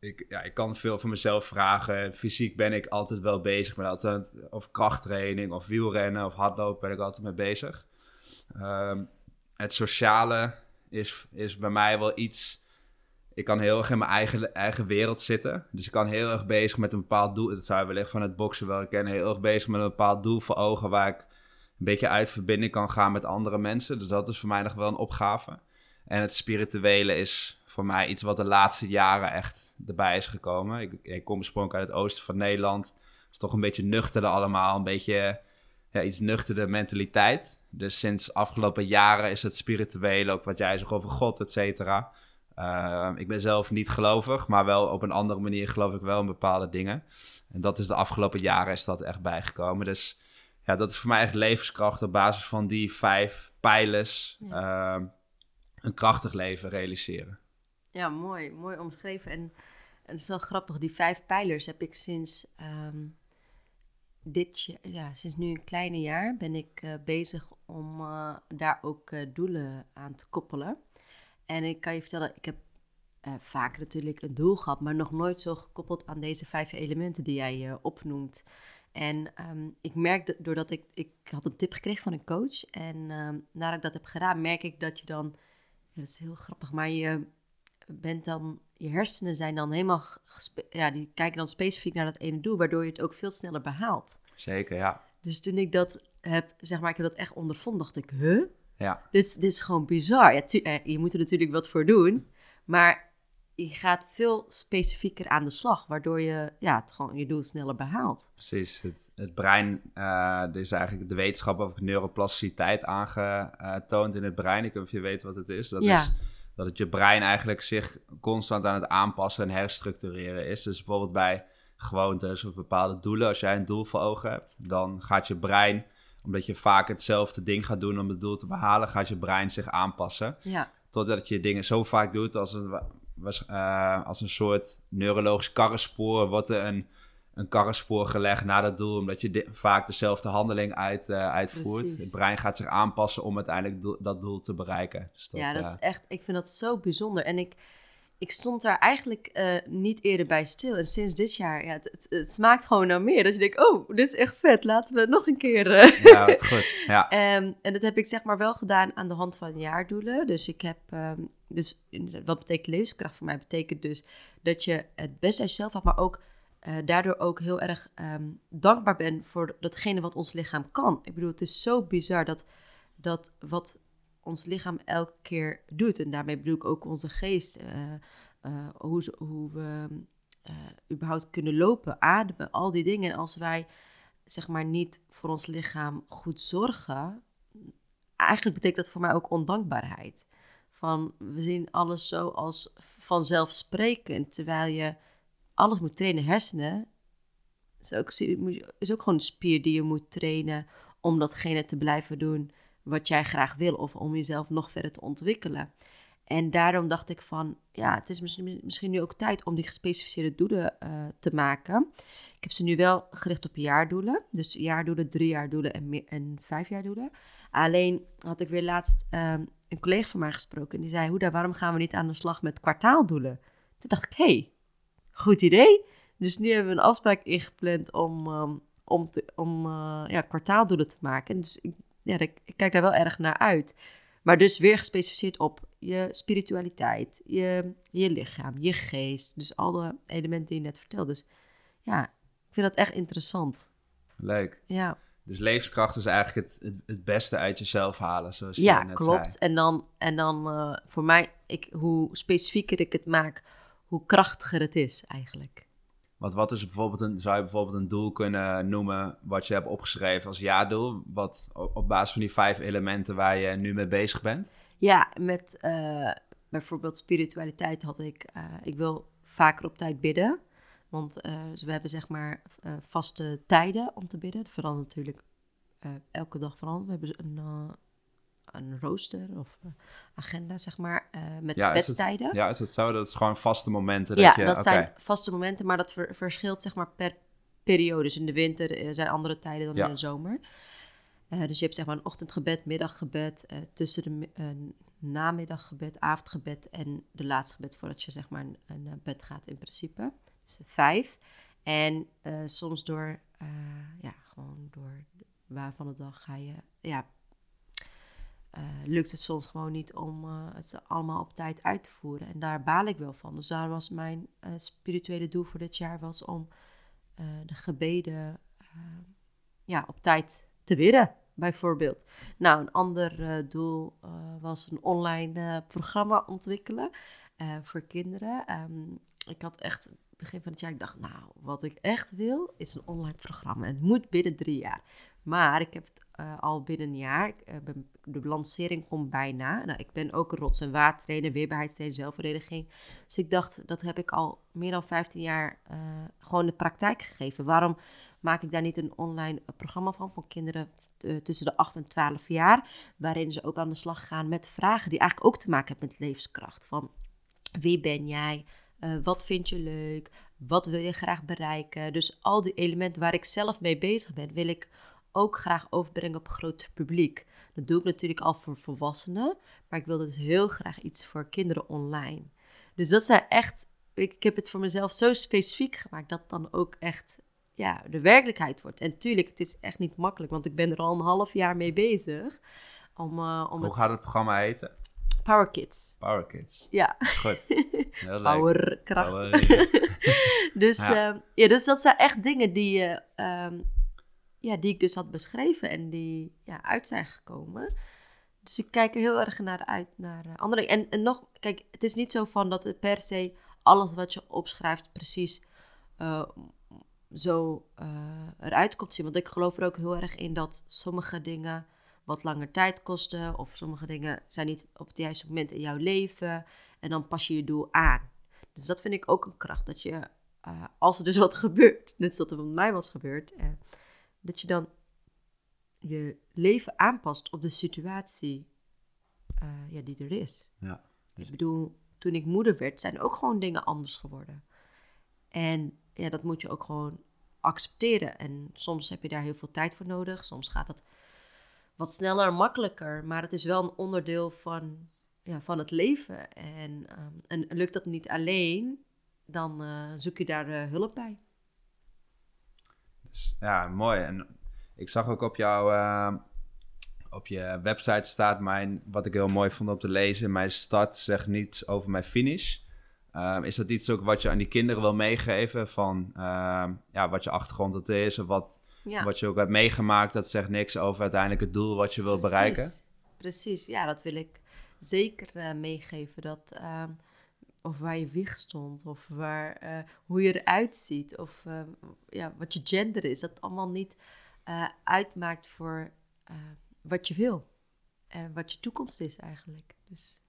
Speaker 1: Ik, ja, ik kan veel van mezelf vragen. Fysiek ben ik altijd wel bezig met altijd, of krachttraining, of wielrennen, of hardlopen ben ik altijd mee bezig. Um, het sociale is, is bij mij wel iets ik kan heel erg in mijn eigen, eigen wereld zitten. Dus ik kan heel erg bezig met een bepaald doel. Dat zou je wellicht van het boksen wel kennen. Heel erg bezig met een bepaald doel voor ogen waar ik beetje uit verbinding kan gaan met andere mensen. Dus dat is voor mij nog wel een opgave. En het spirituele is voor mij iets wat de laatste jaren echt erbij is gekomen. Ik, ik kom oorspronkelijk uit het oosten van Nederland. Het is toch een beetje nuchter allemaal. Een beetje ja, iets nuchtere mentaliteit. Dus sinds afgelopen jaren is het spirituele, ook wat jij zegt over God, et cetera uh, ik ben zelf niet gelovig, maar wel op een andere manier geloof ik wel in bepaalde dingen. En dat is de afgelopen jaren is dat echt bijgekomen. Dus ja, dat is voor mij echt levenskracht op basis van die vijf pijlers ja. uh, een krachtig leven realiseren.
Speaker 2: Ja, mooi. Mooi omschreven. En, en het is wel grappig, die vijf pijlers heb ik sinds um, dit ja, sinds nu een kleine jaar ben ik uh, bezig om uh, daar ook uh, doelen aan te koppelen. En ik kan je vertellen, ik heb vaak natuurlijk een doel gehad, maar nog nooit zo gekoppeld aan deze vijf elementen die jij opnoemt. En um, ik merk, doordat ik, ik had een tip gekregen van een coach. En um, nadat ik dat heb gedaan, merk ik dat je dan, dat is heel grappig, maar je bent dan, je hersenen zijn dan helemaal, ja, die kijken dan specifiek naar dat ene doel, waardoor je het ook veel sneller behaalt.
Speaker 1: Zeker, ja.
Speaker 2: Dus toen ik dat heb, zeg maar, ik heb dat echt ondervonden, dacht ik, huh?
Speaker 1: Ja.
Speaker 2: Dit, dit is gewoon bizar. Ja, eh, je moet er natuurlijk wat voor doen, maar je gaat veel specifieker aan de slag, waardoor je ja, het gewoon je doel sneller behaalt.
Speaker 1: Precies. Het, het brein, uh, er is eigenlijk de wetenschap over neuroplasticiteit aangetoond in het brein. Ik weet niet of je weet wat het is. Dat
Speaker 2: ja.
Speaker 1: is dat het je brein eigenlijk zich constant aan het aanpassen en herstructureren is. Dus bijvoorbeeld bij gewoontes of bepaalde doelen, als jij een doel voor ogen hebt, dan gaat je brein omdat je vaak hetzelfde ding gaat doen om het doel te behalen, gaat je brein zich aanpassen.
Speaker 2: Ja.
Speaker 1: Totdat je dingen zo vaak doet als een, uh, als een soort neurologisch karrenspoor, wordt er een, een karrenspoor gelegd naar dat doel, omdat je vaak dezelfde handeling uit, eh, uitvoert.
Speaker 2: Precies.
Speaker 1: Het brein gaat zich aanpassen om uiteindelijk doel- dat doel te bereiken. Dus dat,
Speaker 2: ja, dat
Speaker 1: eh,
Speaker 2: is echt, ik vind dat zo bijzonder. En ik, ik stond daar eigenlijk eh, niet eerder bij stil. En sinds dit jaar, ja, het, het, smaakt gewoon naar meer. Dat je denkt, oh, dit is echt vet, laten we het nog een keer... eh,
Speaker 1: Ja, goed. Ja,
Speaker 2: Ehm, en dat heb ik zeg maar wel gedaan aan de hand van jaardoelen. Dus ik heb, ehm, dus wat betekent levenskracht voor mij? Betekent dus dat je het best uit jezelf haalt, maar ook eh, daardoor ook heel erg ehm, dankbaar bent voor datgene wat ons lichaam kan. Ik bedoel, het is zo bizar dat, dat wat ons lichaam elke keer doet, en daarmee bedoel ik ook onze geest, eh, eh, hoe, hoe we überhaupt kunnen lopen, ademen, al die dingen. En als wij zeg maar niet voor ons lichaam goed zorgen, eigenlijk betekent dat voor mij ook ondankbaarheid. Van we zien alles zo als vanzelfsprekend, terwijl je alles moet trainen. Hersenen is ook, is ook gewoon een spier die je moet trainen om datgene te blijven doen wat jij graag wil of om jezelf nog verder te ontwikkelen. En daarom dacht ik van, ja, het is misschien, nu ook tijd om die gespecificeerde doelen eh, te maken. Ik heb ze nu wel gericht op jaardoelen. Dus jaardoelen, driejaardoelen en vijfjaardoelen. Alleen had ik weer laatst ehm, een collega van mij gesproken. En die zei, Hoeda, waarom gaan we niet aan de slag met kwartaaldoelen? Toen dacht ik, hé, hey, goed idee. Dus nu hebben we een afspraak ingepland om, ehm, om, te, om eh, ja, kwartaaldoelen te maken. Dus ik, ja, ik, ik kijk daar wel erg naar uit. Maar dus weer gespecificeerd op je spiritualiteit, je, je lichaam, je geest. Dus al de elementen die je net vertelde. Dus ja, ik vind dat echt interessant.
Speaker 1: leuk.
Speaker 2: Ja,
Speaker 1: Dus levenskracht is eigenlijk het, het, het beste uit jezelf halen, zoals je
Speaker 2: ja
Speaker 1: net
Speaker 2: klopt.
Speaker 1: zei.
Speaker 2: En dan, en dan eh, voor mij, ik, hoe specifieker ik het maak, hoe krachtiger het is eigenlijk.
Speaker 1: Want wat is bijvoorbeeld een, zou je bijvoorbeeld een doel kunnen noemen wat je hebt opgeschreven als jaardoel? Wat op, op basis van die vijf elementen waar je nu mee bezig bent?
Speaker 2: Ja, met eh, bijvoorbeeld spiritualiteit had ik, eh, ik wil vaker op tijd bidden. Want eh, we hebben zeg maar eh, vaste tijden om te bidden. Dat verandert natuurlijk eh, elke dag verandert. We hebben een, een rooster of agenda zeg maar met
Speaker 1: Ja, is het-
Speaker 2: bedstijden.
Speaker 1: Ja, is het zo? Dat is gewoon vaste momenten dat
Speaker 2: Ja,
Speaker 1: je...
Speaker 2: dat zijn vaste momenten, maar dat ver- verschilt zeg maar per periode. Dus in de winter zijn andere tijden dan
Speaker 1: Ja.
Speaker 2: in de zomer. Dus je hebt zeg maar een ochtendgebed, middaggebed, tussen de mi- namiddaggebed, avondgebed en de laatste gebed voordat je zeg maar een, een bed gaat in principe. Vijf. En eh, soms door, eh, ja, gewoon door waar van de dag ga je, ja, eh, lukt het soms gewoon niet om het allemaal op tijd uit te voeren. En daar baal ik wel van. Dus daar was mijn spirituele doel voor dit jaar was om de gebeden ja, op tijd te bidden, bijvoorbeeld. Nou, een ander doel was een online programma ontwikkelen voor kinderen. Ehm, ik had echt begin van het jaar, ik dacht, nou, wat ik echt wil, is een online programma. Het moet binnen drie jaar. Maar ik heb het eh, al binnen een jaar. Eh, de lancering komt bijna. Nou, ik ben ook een rots- en watertrainer, weerbaarheidstrainer, zelfverdediging. Dus ik dacht, dat heb ik al meer dan 15 jaar eh, gewoon de praktijk gegeven. Waarom maak ik daar niet een online programma van voor kinderen tussen de 8 en 12 jaar? Waarin ze ook aan de slag gaan met vragen die eigenlijk ook te maken hebben met levenskracht. Van wie ben jij? Eh, wat vind je leuk? Wat wil je graag bereiken? Dus al die elementen waar ik zelf mee bezig ben, wil ik ook graag overbrengen op een groter publiek. Dat doe ik natuurlijk al voor volwassenen, maar ik wil dus heel graag iets voor kinderen online. Dus dat zijn echt, ik, ik heb het voor mezelf zo specifiek gemaakt dat dan ook echt ja, de werkelijkheid wordt. En tuurlijk, het is echt niet makkelijk, want ik ben er al een half jaar mee bezig. Om, eh, om
Speaker 1: Hoe
Speaker 2: het
Speaker 1: gaat het programma heten?
Speaker 2: Power Kids.
Speaker 1: Power Kids.
Speaker 2: Ja,
Speaker 1: Goed. Heel
Speaker 2: powerkracht.
Speaker 1: Power-
Speaker 2: Dus
Speaker 1: Ja.
Speaker 2: ja. ja, dus dat zijn echt dingen die, eh, ehm, ja, die ik dus had beschreven en die ja, uit zijn gekomen. Dus ik kijk er heel erg naar uit naar eh, andere en, en nog, kijk, het is niet zo van dat het per se alles wat je opschrijft precies eh, zo eruit komt zien. Want ik geloof er ook heel erg in dat sommige dingen wat langer tijd kosten. Of sommige dingen zijn niet op het juiste moment in jouw leven. En dan pas je je doel aan. Dus dat vind ik ook een kracht. Dat je, eh, als er dus wat gebeurt, net zoals er met mij was gebeurd, eh, dat je dan je leven aanpast op de situatie eh, ja, die er is.
Speaker 1: Ja.
Speaker 2: Ik bedoel, toen ik moeder werd, zijn ook gewoon dingen anders geworden. En ja, dat moet je ook gewoon accepteren. En soms heb je daar heel veel tijd voor nodig. Soms gaat het wat sneller en makkelijker. Maar het is wel een onderdeel van, ja, van het leven. En, ehm, en lukt dat niet alleen, dan eh, zoek je daar uh, hulp bij.
Speaker 1: Dus, ja, mooi. En ik zag ook op jouw uh, op je website staat mijn, wat ik heel mooi vond om te lezen, mijn start zegt niets over mijn finish. Um, is dat iets ook wat je aan die kinderen wil meegeven van ja, wat je achtergrond het is of wat, ja. wat je ook hebt meegemaakt? Dat zegt niks over uiteindelijk het doel wat je wil bereiken.
Speaker 2: Precies, ja, dat wil ik zeker uh, meegeven. Dat, um, of waar je wieg stond, of waar, uh, hoe je eruit ziet, of uh, ja, wat je gender is. Dat allemaal niet uh, uitmaakt voor wat je wil en wat je toekomst is eigenlijk. Dus,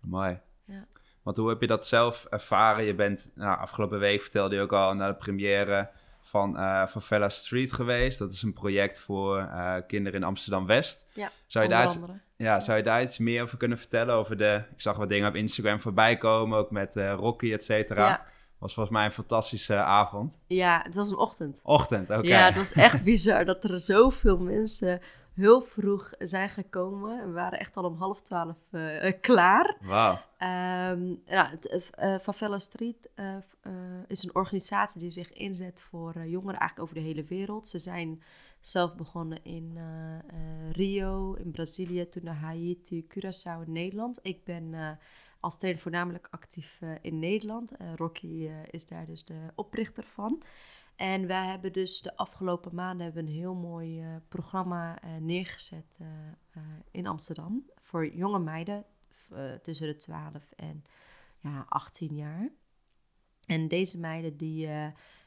Speaker 1: Mooi.
Speaker 2: Ja.
Speaker 1: Want hoe heb je dat zelf ervaren? Je bent nou, afgelopen week vertelde je ook al naar de première van uh, Favela Street geweest. Dat is een project voor uh, kinderen in Amsterdam West.
Speaker 2: Ja,
Speaker 1: zou je, daar iets, ja, zou je daar iets meer over kunnen vertellen? Over de, ik zag wat dingen op Instagram voorbij komen, ook met uh, Rocky, et cetera.
Speaker 2: Ja.
Speaker 1: Was volgens mij een fantastische avond.
Speaker 2: Ja, het was een ochtend.
Speaker 1: Ochtend, oké. Okay.
Speaker 2: Ja, het was echt bizar dat er zoveel mensen heel vroeg zijn gekomen. We waren echt al om half twaalf uh, klaar.
Speaker 1: Wauw.
Speaker 2: Um, het, uh, Favela Street uh, is een organisatie die zich inzet voor jongeren eigenlijk over de hele wereld. Ze zijn zelf begonnen in Rio, in Brazilië, toen naar Haiti, Curaçao in Nederland. Ik ben als trainer voornamelijk actief in Nederland. Rocky is daar dus de oprichter van. En wij hebben dus de afgelopen maanden hebben een heel mooi uh, programma uh, neergezet uh, in Amsterdam. Voor jonge meiden tussen de 12 en ja, 18 jaar. En deze meiden die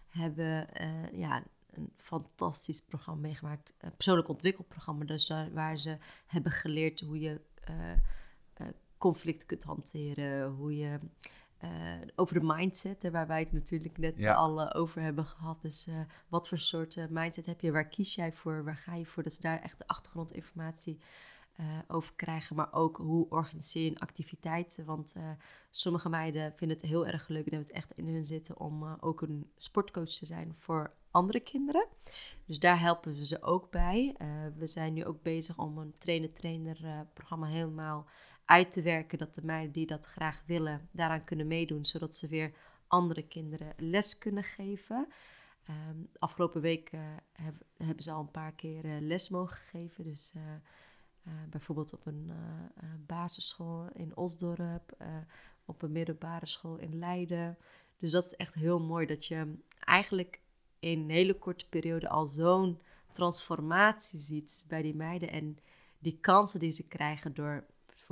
Speaker 2: hebben ja, een fantastisch programma meegemaakt. Een persoonlijk ontwikkelprogramma. Dus daar, waar ze hebben geleerd hoe je conflicten kunt hanteren. Hoe je... Uh, over de mindset, hè, waar wij het natuurlijk net
Speaker 1: Ja.
Speaker 2: al uh, over hebben gehad. Dus uh, wat voor soort mindset heb je? Waar kies jij voor? Waar ga je voor? Dat ze daar echt de achtergrondinformatie over krijgen. Maar ook hoe organiseer je een activiteit? Want sommige meiden vinden het heel erg leuk en hebben het echt in hun zitten om ook een sportcoach te zijn voor andere kinderen. Dus daar helpen we ze ook bij. we zijn nu ook bezig om een trainer-trainer programma helemaal uit te werken dat de meiden die dat graag willen daaraan kunnen meedoen, zodat ze weer andere kinderen les kunnen geven. Um, afgelopen week heb, hebben ze al een paar keer uh, les mogen geven. Dus uh, bijvoorbeeld op een basisschool in Osdorp, op een middelbare school in Leiden. Dus dat is echt heel mooi dat je eigenlijk in een hele korte periode al zo'n transformatie ziet bij die meiden. En die kansen die ze krijgen door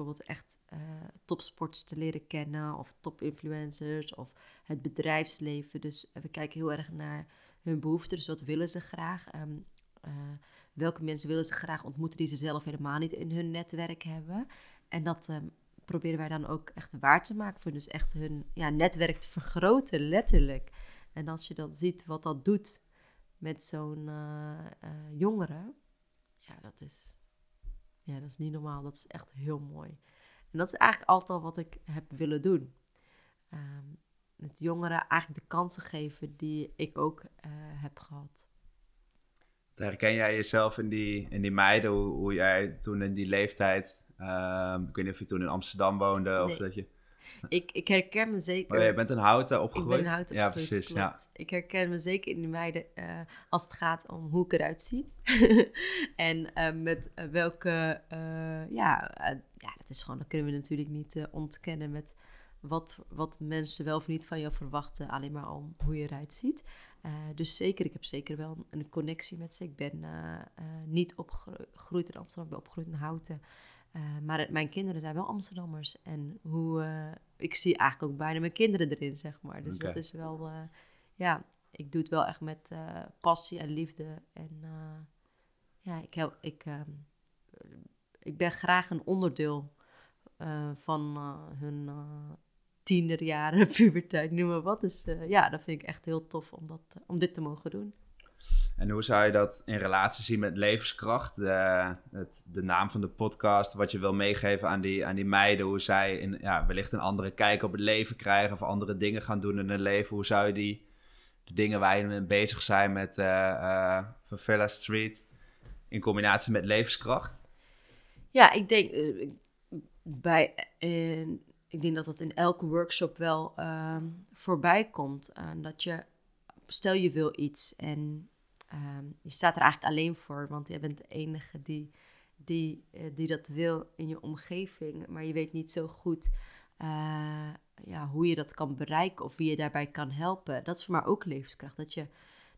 Speaker 2: bijvoorbeeld echt uh, topsports te leren kennen of topinfluencers of het bedrijfsleven. Dus uh, we kijken heel erg naar hun behoeften. Dus wat willen ze graag? Um, uh, welke mensen willen ze graag ontmoeten die ze zelf helemaal niet in hun netwerk hebben? En dat um, proberen wij dan ook echt waar te maken voor dus echt hun ja, netwerk te vergroten, letterlijk. En als je dan ziet wat dat doet met zo'n jongere, ja, dat is ja, dat is niet normaal. Dat is echt heel mooi. En dat is eigenlijk altijd al wat ik heb willen doen. Um, met jongeren eigenlijk de kansen geven die ik ook uh, heb gehad.
Speaker 1: Herken jij jezelf in die, in die meiden, hoe, hoe jij toen in die leeftijd, um, ik weet niet of je toen in Amsterdam woonde of dat je...
Speaker 2: Ik, ik herken me zeker.
Speaker 1: Oh, je bent in Houten opgegroeid?
Speaker 2: Ik ben in Houten
Speaker 1: Ja,
Speaker 2: opgegroeid,
Speaker 1: precies. Ja.
Speaker 2: Ik herken me zeker in die meiden uh, als het gaat om hoe ik eruit zie. en uh, met uh, welke, ja, ja, dat is gewoon, dat kunnen we natuurlijk niet ontkennen met wat, wat mensen wel of niet van je verwachten, alleen maar om hoe je eruit ziet. dus zeker, ik heb zeker wel een, een connectie met ze. Ik ben niet opgegroeid in Amsterdam, ik ben opgegroeid in Houten. Uh, maar het, mijn kinderen zijn wel Amsterdammers. En hoe, uh, ik zie eigenlijk ook bijna mijn kinderen erin, zeg maar. Dus
Speaker 1: Okay.
Speaker 2: dat is wel, uh, ja, ik doe het wel echt met passie en liefde. En ja, ik, heb, ik, ik ben graag een onderdeel van hun tienerjaren, puberteit, noem maar wat. Dus ja, dat vind ik echt heel tof om, dat, om dit te mogen doen.
Speaker 1: En hoe zou je dat in relatie zien met levenskracht? De, het, de naam van de podcast, wat je wil meegeven aan die, aan die meiden, hoe zij in, ja, wellicht een andere kijk op het leven krijgen of andere dingen gaan doen in hun leven. Hoe zou je die, de dingen waar je mee bezig zijn met eh eh, van Villa Street in combinatie met levenskracht?
Speaker 2: Ja, ik denk, eh, bij, eh, ik denk dat dat in elke workshop wel voorbij komt. Eh, dat je, stel je wil iets en ehm, je staat er eigenlijk alleen voor, want jij bent de enige die, die, eh, die dat wil in je omgeving. Maar je weet niet zo goed eh, ja, hoe je dat kan bereiken of wie je daarbij kan helpen. Dat is voor mij ook levenskracht. Dat je,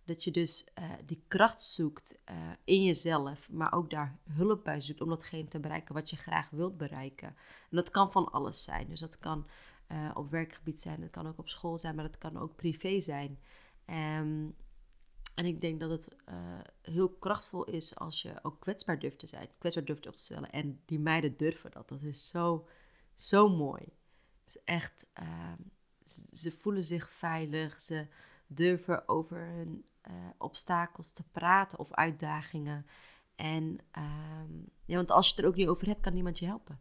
Speaker 2: dat je dus eh, die kracht zoekt in jezelf, maar ook daar hulp bij zoekt om datgene te bereiken wat je graag wilt bereiken. En dat kan van alles zijn. Dus dat kan op werkgebied zijn, dat kan ook op school zijn, maar dat kan ook privé zijn. Ehm, en ik denk dat het eh, heel krachtvol is als je ook kwetsbaar durft te zijn, kwetsbaar durft op te stellen. En die meiden durven dat. Dat is zo, zo mooi. Het is echt, ehm, ze, ze voelen zich veilig, ze durven over hun eh, obstakels te praten of uitdagingen. En ehm, ja, want als je het er ook niet over hebt, kan niemand je helpen.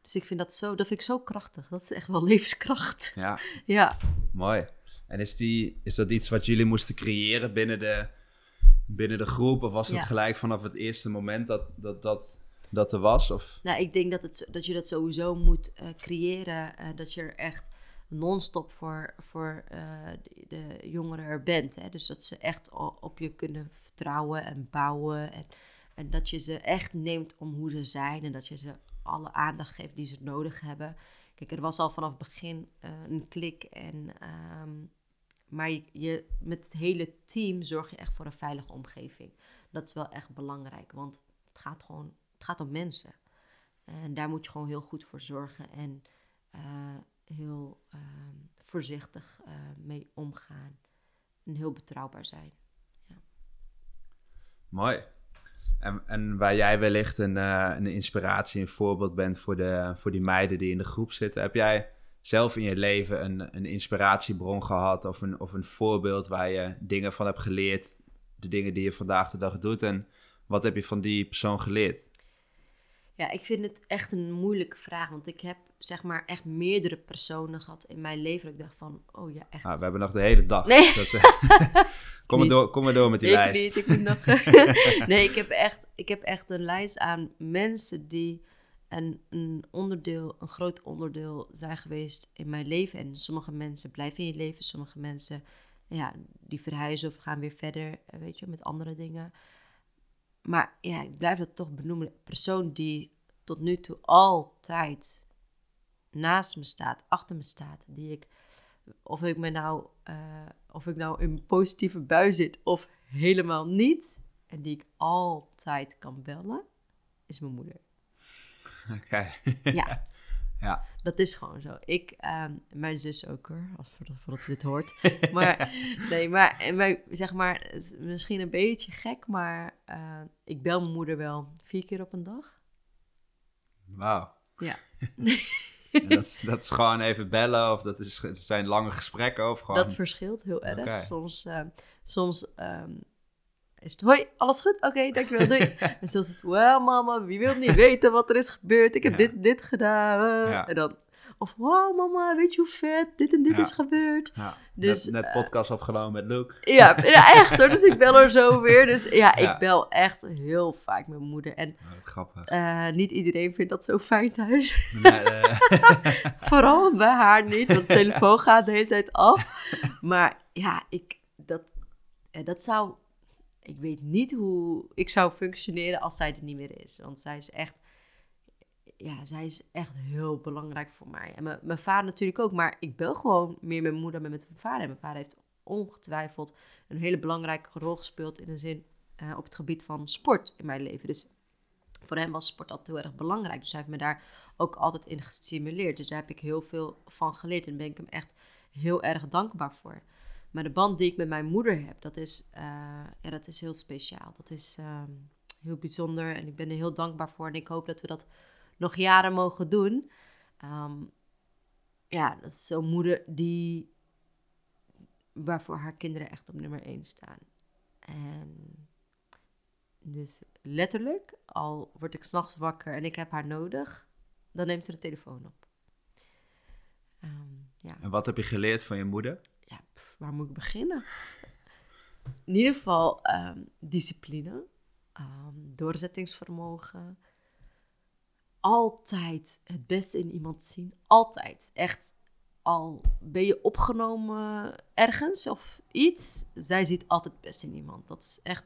Speaker 2: Dus ik vind dat zo, dat vind ik zo krachtig. Dat is echt wel levenskracht.
Speaker 1: Ja,
Speaker 2: Ja.
Speaker 1: mooi. En is, die, is dat iets wat jullie moesten creëren binnen de, binnen de groep? Of was het
Speaker 2: Ja.
Speaker 1: gelijk vanaf het eerste moment dat dat, dat, dat er was? Of?
Speaker 2: Nou, ik denk dat, het, dat je dat sowieso moet eh, creëren. eh, dat je er echt non-stop voor, voor eh, de, de jongeren er bent. Hè? Dus dat ze echt op je kunnen vertrouwen en bouwen. En, en dat je ze echt neemt om hoe ze zijn. En dat je ze alle aandacht geeft die ze nodig hebben. Kijk, er was al vanaf het begin een klik. En, ehm, maar je, met het hele team zorg je echt voor een veilige omgeving. Dat is wel echt belangrijk. Want het gaat gewoon het gaat om mensen. En daar moet je gewoon heel goed voor zorgen en eh, heel ehm, voorzichtig eh, mee omgaan. En heel betrouwbaar zijn.
Speaker 1: Mooi. En, en waar jij wellicht een, eh, een inspiratie, een voorbeeld bent voor, de, voor die meiden die in de groep zitten. Heb jij zelf in je leven een, een inspiratiebron gehad of een, of een voorbeeld waar je dingen van hebt geleerd? De dingen die je vandaag de dag doet en wat heb je van die persoon geleerd?
Speaker 2: Ja, ik vind het echt een moeilijke vraag. Want ik heb zeg maar echt meerdere personen gehad in mijn leven. Dat ik dacht van, oh ja, echt.
Speaker 1: Ah, we hebben nog de hele dag.
Speaker 2: Nee.
Speaker 1: Dat, eh, kom, maar door, kom maar door met die
Speaker 2: ik
Speaker 1: lijst.
Speaker 2: niet, ik moet nog... nee, ik heb, echt, ik heb echt een lijst aan mensen die een, een onderdeel, een groot onderdeel zijn geweest in mijn leven. En sommige mensen blijven in je leven, sommige mensen, ja, die verhuizen of gaan weer verder, eh, weet je, met andere dingen. Maar ja, ik blijf dat toch benoemen. Persoon die tot nu toe altijd naast me staat, achter me staat, die ik of ik me nou, eh, of ik nou in een positieve bui zit of helemaal niet, en die ik altijd kan bellen, is mijn moeder.
Speaker 1: Oké.
Speaker 2: Ja,
Speaker 1: ja.
Speaker 2: dat is gewoon zo. Ik, ehm, mijn zus ook hoor, als voordat, voordat ze dit hoort. Maar nee, maar, mijn, zeg maar, misschien een beetje gek, maar eh, ik bel mijn moeder wel vier keer op een dag.
Speaker 1: Wauw.
Speaker 2: Ja.
Speaker 1: Dat, is- dat is gewoon even bellen of dat, is, dat zijn lange gesprekken of gewoon...
Speaker 2: Dat verschilt heel erg. Soms, eh, soms ehm, is het, hoi, alles goed? Oké, dankjewel, doei. en soms is het, well mama, wie wil niet weten wat er is gebeurd? Ik heb
Speaker 1: Ja.
Speaker 2: dit, dit gedaan. eh."
Speaker 1: Ja.
Speaker 2: En dan, of wow mama, weet je hoe vet, dit en dit
Speaker 1: Ja.
Speaker 2: is gebeurd.
Speaker 1: Ja,
Speaker 2: Dus,
Speaker 1: net, net podcast opgenomen met Luke.
Speaker 2: Ja, ja, echt hoor. Dus ik bel er zo weer. Dus ja, ik bel echt heel vaak mijn moeder. En
Speaker 1: grappig.
Speaker 2: eh, niet iedereen vindt dat zo fijn thuis.
Speaker 1: Nee, eh,
Speaker 2: Vooral bij haar niet, want de telefoon gaat de hele tijd af. Maar ja, ik, dat, eh, dat zou... Ik weet niet hoe ik zou functioneren als zij er niet meer is. Want zij is echt... Ja, zij is echt heel belangrijk voor mij. En mijn, vader natuurlijk ook. Maar ik bel gewoon meer met mijn moeder dan met mijn vader. En mijn vader heeft ongetwijfeld een hele belangrijke rol gespeeld... in de zin eh, op het gebied van sport in mijn leven. Dus voor hem was sport altijd heel erg belangrijk. Dus hij heeft me daar ook altijd in gestimuleerd. Dus daar heb ik heel veel van geleerd. En ben ik hem echt heel erg dankbaar voor. Maar de band die ik met mijn moeder heb, dat is, eh, ja, dat is heel speciaal. Dat is ehm, heel bijzonder en ik ben er heel dankbaar voor. En ik hoop dat we dat nog jaren mogen doen. Ehm, ja, dat is zo'n moeder die, waarvoor haar kinderen echt op nummer 1 staan. En dus letterlijk, al word ik s'nachts wakker en ik heb haar nodig, dan neemt ze de telefoon op. Ehm, ja.
Speaker 1: en wat heb je geleerd van je moeder?
Speaker 2: Waar moet ik beginnen? In ieder geval ehm, discipline, ehm, doorzettingsvermogen. Altijd het beste in iemand zien. Altijd. Echt, al ben je opgenomen ergens of iets, zij ziet altijd het beste in iemand. Dat is echt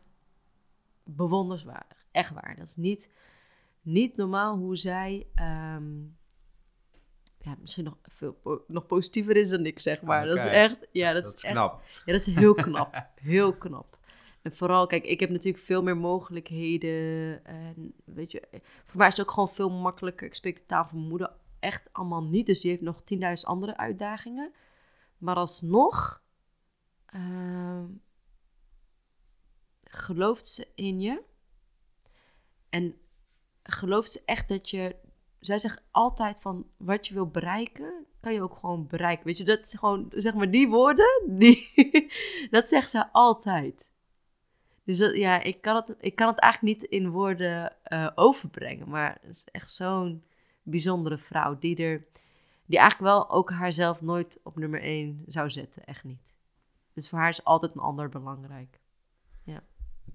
Speaker 2: bewonderenswaardig. Echt waar. Dat is niet, niet normaal hoe zij ehm, ja, misschien nog veel nog positiever is dan ik, zeg maar. Dat is echt, ja, dat,
Speaker 1: Dat
Speaker 2: is
Speaker 1: is
Speaker 2: echt,
Speaker 1: knap.
Speaker 2: ja, dat is heel knap. heel knap. En vooral, kijk, ik heb natuurlijk veel meer mogelijkheden. En weet je, voor mij is het ook gewoon veel makkelijker. Ik spreek de taal van mijn moeder echt allemaal niet. Dus die heeft nog 10.000 andere uitdagingen. Maar alsnog ehm, gelooft ze in je. En gelooft ze echt dat je... Zij zegt altijd van wat je wil bereiken, kan je ook gewoon bereiken. Weet je, dat is gewoon, zeg maar, die woorden, die, dat zegt ze altijd. Dus dat, ja, ik kan, het, ik kan het eigenlijk niet in woorden eh, overbrengen. Maar het is echt zo'n bijzondere vrouw die er, die eigenlijk wel ook haarzelf nooit op nummer één zou zetten. Echt niet. Dus voor haar is altijd een ander belangrijk.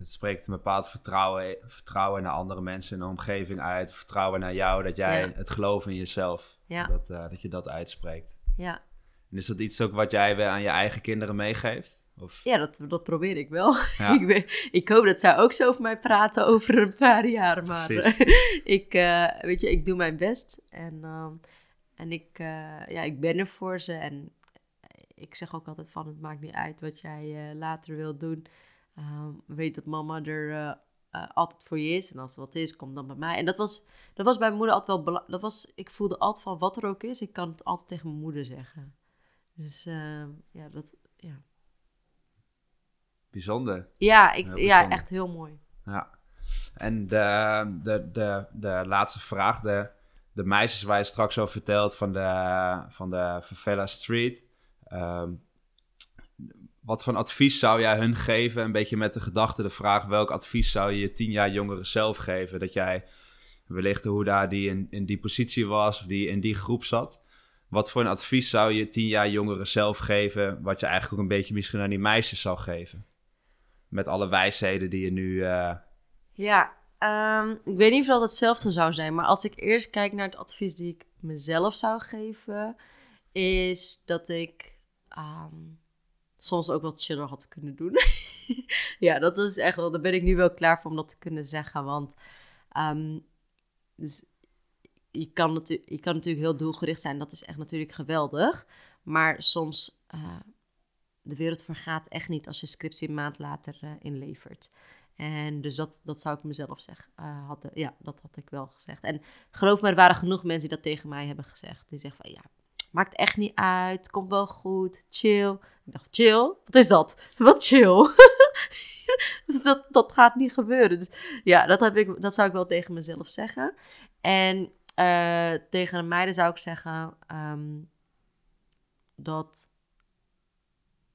Speaker 1: Het spreekt een bepaald vertrouwen, vertrouwen naar andere mensen in de omgeving uit. Vertrouwen naar jou, dat jij
Speaker 2: Ja.
Speaker 1: het geloof in jezelf,
Speaker 2: Ja,
Speaker 1: dat, eh, dat je dat uitspreekt.
Speaker 2: ja.
Speaker 1: En is dat iets ook wat jij weer aan je eigen kinderen meegeeft? Of,
Speaker 2: ja dat, dat probeer ik wel.
Speaker 1: Ja.
Speaker 2: ik, ik hoop dat zij ook zo over mij praten over een paar jaar. Maar
Speaker 1: Precies.
Speaker 2: ik, eh, weet je, ik doe mijn best. En, ehm, en ik, eh, ja, ik ben er voor ze. En ik zeg ook altijd van, het maakt niet uit wat jij eh, later wilt doen. Ehm, weet dat mama er eh, eh, altijd voor je is. En als er wat is, kom dan bij mij. En dat was, dat was bij mijn moeder altijd wel... bela- Dat was, ik voelde altijd van, wat er ook is, ik kan het altijd tegen mijn moeder zeggen. Dus ehm, ja, dat... Ja,
Speaker 1: Bijzonder.
Speaker 2: ja, ik, ja echt heel mooi.
Speaker 1: Ja. En de, de, de, de laatste vraag, de, de meisjes waar je straks over vertelt van de, van de Favela Street. Ehm, wat voor advies zou jij hun geven? Een beetje met de gedachte, de vraag, welk advies zou je je tien jaar jongeren zelf geven? Dat jij wellicht hoe daar die in, in die positie was of die in die groep zat. Wat voor een advies zou je tien jaar jongeren zelf geven, wat je eigenlijk ook een beetje misschien aan die meisjes zou geven? Met alle wijsheden die je nu... eh,
Speaker 2: Ja, ehm, ik weet niet of dat hetzelfde zou zijn, maar als ik eerst kijk naar het advies die ik mezelf zou geven, is dat ik ehm, soms ook wat chiller had kunnen doen. ja, dat is echt wel, daar ben ik nu wel klaar voor om dat te kunnen zeggen, want ehm, dus je, kan je kan natuurlijk heel doelgericht zijn, dat is echt natuurlijk geweldig, maar soms, eh, de wereld vergaat echt niet als je scriptie een maand later eh, inlevert. En dus dat, dat zou ik mezelf zeggen. eh, ja, dat had ik wel gezegd. En geloof me, er waren genoeg mensen die dat tegen mij hebben gezegd. Die zeggen van, ja, maakt echt niet uit, komt wel goed, chill. Ik dacht, chill? Wat is dat? Wat chill? dat, dat gaat niet gebeuren. Dus ja, dat, heb ik, dat zou ik wel tegen mezelf zeggen. En eh, tegen de meiden zou ik zeggen ehm, dat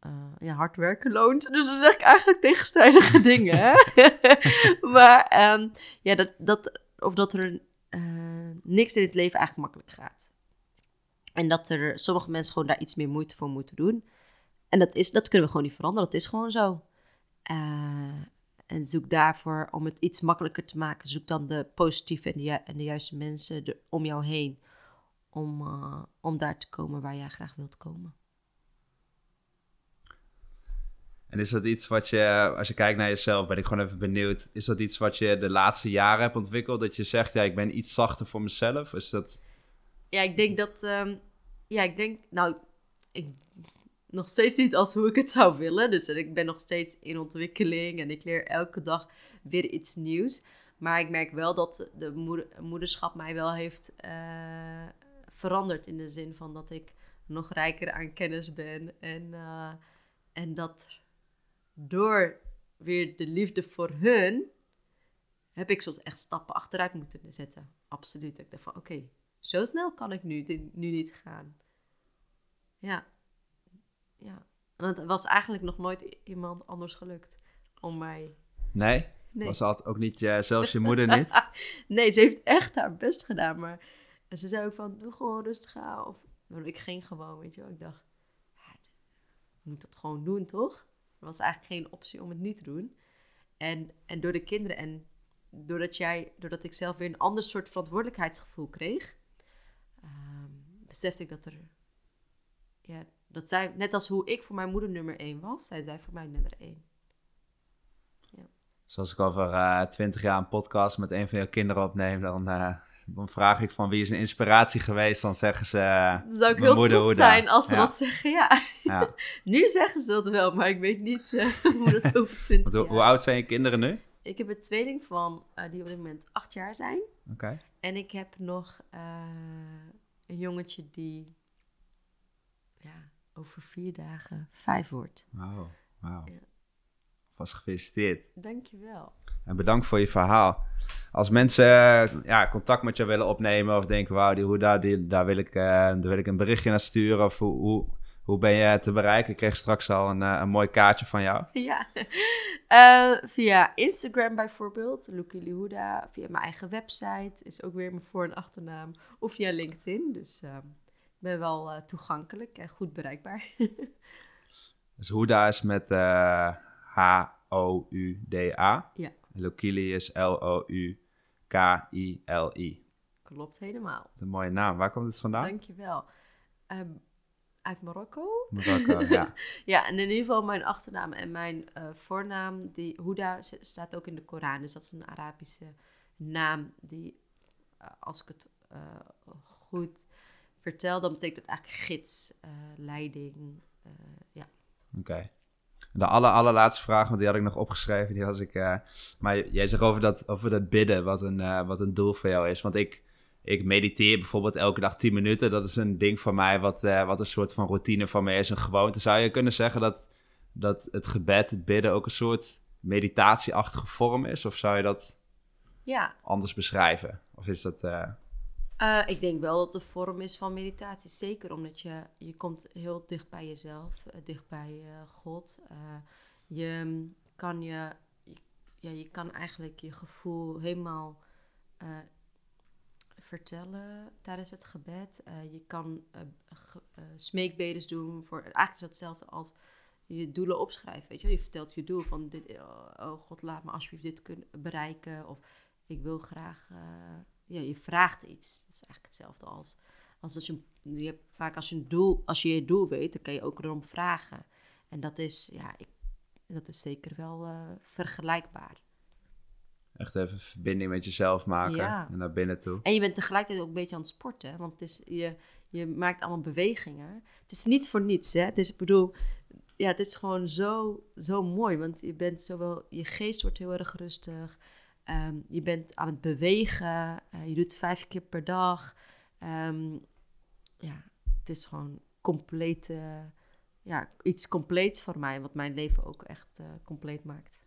Speaker 2: eh, ja, hard werken loont. Dus dan zeg ik eigenlijk tegenstrijdige dingen. Hè? maar ehm, ja, dat, dat, of dat er eh, niks in het leven eigenlijk makkelijk gaat. En dat er sommige mensen gewoon daar iets meer moeite voor moeten doen. En dat, is, dat kunnen we gewoon niet veranderen. Dat is gewoon zo. Eh, en zoek daarvoor, om het iets makkelijker te maken, zoek dan de positieve en de, ju- en de juiste mensen er, om jou heen. Om, eh, om daar te komen waar jij graag wilt komen.
Speaker 1: En is dat iets wat je, als je kijkt naar jezelf, ben ik gewoon even benieuwd. Is dat iets wat je de laatste jaren hebt ontwikkeld? Dat je zegt, ja, ik ben iets zachter voor mezelf? Is dat...
Speaker 2: Ja, ik denk dat. ehm, ja, ik denk. Nou, nog steeds niet als hoe ik het zou willen. Dus ik ben nog steeds in ontwikkeling en ik leer elke dag weer iets nieuws. Maar ik merk wel dat de moeder, moederschap mij wel heeft eh, veranderd. In de zin van dat ik nog rijker aan kennis ben. En, eh, en dat door weer de liefde voor hun. heb ik soms echt stappen achteruit moeten zetten. Absoluut. Ik dacht van oké, zo snel kan ik nu, dit- nu niet gaan. Ja. Ja. En het was eigenlijk nog nooit iemand anders gelukt om mij...
Speaker 1: Nee?
Speaker 2: Nee.
Speaker 1: Was dat ook niet, je, zelfs je moeder niet?
Speaker 2: nee, ze heeft echt haar best gedaan, maar... En ze zei ook van, doe gewoon rustig aan. Of, ik ging gewoon, weet je wel. Ik dacht, ja, moet dat gewoon doen, toch? Er was eigenlijk geen optie om het niet te doen. En, en door de kinderen en doordat, jij, doordat ik zelf weer een ander soort verantwoordelijkheidsgevoel kreeg, besefte ik dat er, ja, dat zij, net als hoe ik voor mijn moeder nummer één was, zijn zij voor mij nummer één.
Speaker 1: Zoals ik over uh, twintig jaar een podcast met een van jouw kinderen opneem, dan, uh, dan vraag ik van wie is een inspiratie geweest, dan zeggen ze. Uh,
Speaker 2: dan zou ik heel moeder, trots zijn als ze ja. dat zeggen, ja. ja. nu zeggen ze dat wel, maar ik weet niet hoe dat over twintig jaar.
Speaker 1: Hoe oud zijn je kinderen nu?
Speaker 2: Ik heb een tweeling van die op dit moment acht jaar zijn.
Speaker 1: Oké.
Speaker 2: En ik heb nog een jongetje die ja, over vier dagen vijf wordt.
Speaker 1: Wauw, wauw. Ja. Vast gefeliciteerd.
Speaker 2: Dankjewel.
Speaker 1: En bedankt voor je verhaal. Als mensen ja, contact met jou willen opnemen of denken, wauw, die, hoe, daar, die, daar, wil ik, uh, daar wil ik een berichtje naar sturen of hoe, hoe, hoe ben je te bereiken? Ik kreeg straks al een, uh, een mooi kaartje van jou.
Speaker 2: Ja, uh, via Instagram bijvoorbeeld, Lukili Huda. Via mijn eigen website is ook weer mijn voor- en achternaam. Of via LinkedIn, dus ik ben wel toegankelijk en goed bereikbaar.
Speaker 1: dus Huda is met H-O-U-D-A.
Speaker 2: Ja.
Speaker 1: Lokili is L-O-U-K-I-L-I.
Speaker 2: Klopt helemaal.
Speaker 1: Dat is een mooie naam. Waar komt het vandaan?
Speaker 2: Dankjewel. Um, uit Marokko.
Speaker 1: Marokko, ja.
Speaker 2: ja, en in ieder geval mijn achternaam en mijn uh, voornaam, die Huda, staat ook in de Koran. Dus dat is een Arabische naam die, uh, als ik het uh, goed vertel, dan betekent het eigenlijk gids, leiding, ja.
Speaker 1: Oké. Okay. De aller, allerlaatste vraag, want die had ik nog opgeschreven. Die was ik. Maar jij zegt over dat, over dat bidden, wat een, wat een doel voor jou is. Want ik, ik mediteer bijvoorbeeld elke dag 10 minuten. Dat is een ding van mij, wat, uh, wat een soort van routine van mij is, een gewoonte. Zou je kunnen zeggen dat, dat het gebed, het bidden, ook een soort meditatieachtige vorm is? Of zou je dat
Speaker 2: ja.
Speaker 1: anders beschrijven? Of is dat.
Speaker 2: Uh, ik denk wel dat de vorm is van meditatie. Zeker omdat je, je komt heel dicht bij jezelf, dicht bij God. je kan je, ja, je kan eigenlijk je gevoel helemaal vertellen tijdens het gebed. je kan smeekbedes doen. Voor, eigenlijk is het hetzelfde als je doelen opschrijven. Weet je? je vertelt je doel van dit, oh God, laat me alsjeblieft dit kunnen bereiken. Of ik wil graag ja, je vraagt iets. Dat is eigenlijk hetzelfde als, als, als je, je hebt, vaak als je, een doel, als je je doel weet, dan kan je ook erom vragen. En dat is, ja, ik, dat is zeker wel uh, vergelijkbaar.
Speaker 1: Echt even verbinding met jezelf maken ja. en naar binnen toe.
Speaker 2: En je bent tegelijkertijd ook een beetje aan het sporten, want het is, je, je maakt allemaal bewegingen. Het is niet voor niets, hè. Het is, ik bedoel, ja, het is gewoon zo, zo mooi, want je bent zowel, je geest wordt heel erg rustig. Ehm, je bent aan het bewegen. Uh, je doet vijf keer per dag. Um, ja, het is gewoon compleet, uh, ja, iets compleets voor mij, wat mijn leven ook echt uh, compleet maakt.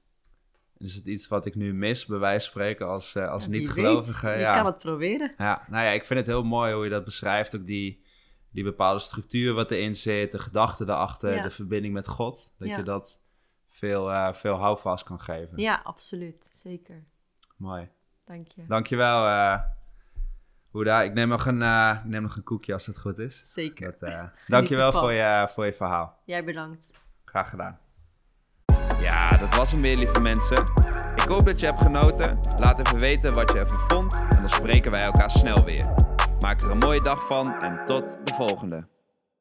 Speaker 1: Is het iets wat ik nu mis, bij wijze van spreken, als, als ja, niet-gelovige?
Speaker 2: Je ja. kan het proberen.
Speaker 1: Ja, nou ja, ik vind het heel mooi hoe je dat beschrijft. Ook die, die bepaalde structuur wat erin zit, de gedachten erachter, ja. de verbinding met God. Dat je dat veel, veel houvast kan geven.
Speaker 2: Ja, absoluut. Zeker.
Speaker 1: Mooi.
Speaker 2: Dank je.
Speaker 1: Dankjewel, uh, Hoeda. Ik neem, nog een, uh, ik neem nog een koekje als het goed is.
Speaker 2: Zeker.
Speaker 1: Dat, uh, dankjewel voor je, voor je verhaal.
Speaker 2: Jij bedankt.
Speaker 1: Graag gedaan.
Speaker 3: Ja, dat was hem weer, lieve mensen. Ik hoop dat je hebt genoten. Laat even weten wat je ervan vond. En dan spreken wij elkaar snel weer. Maak er een mooie dag van en tot de volgende.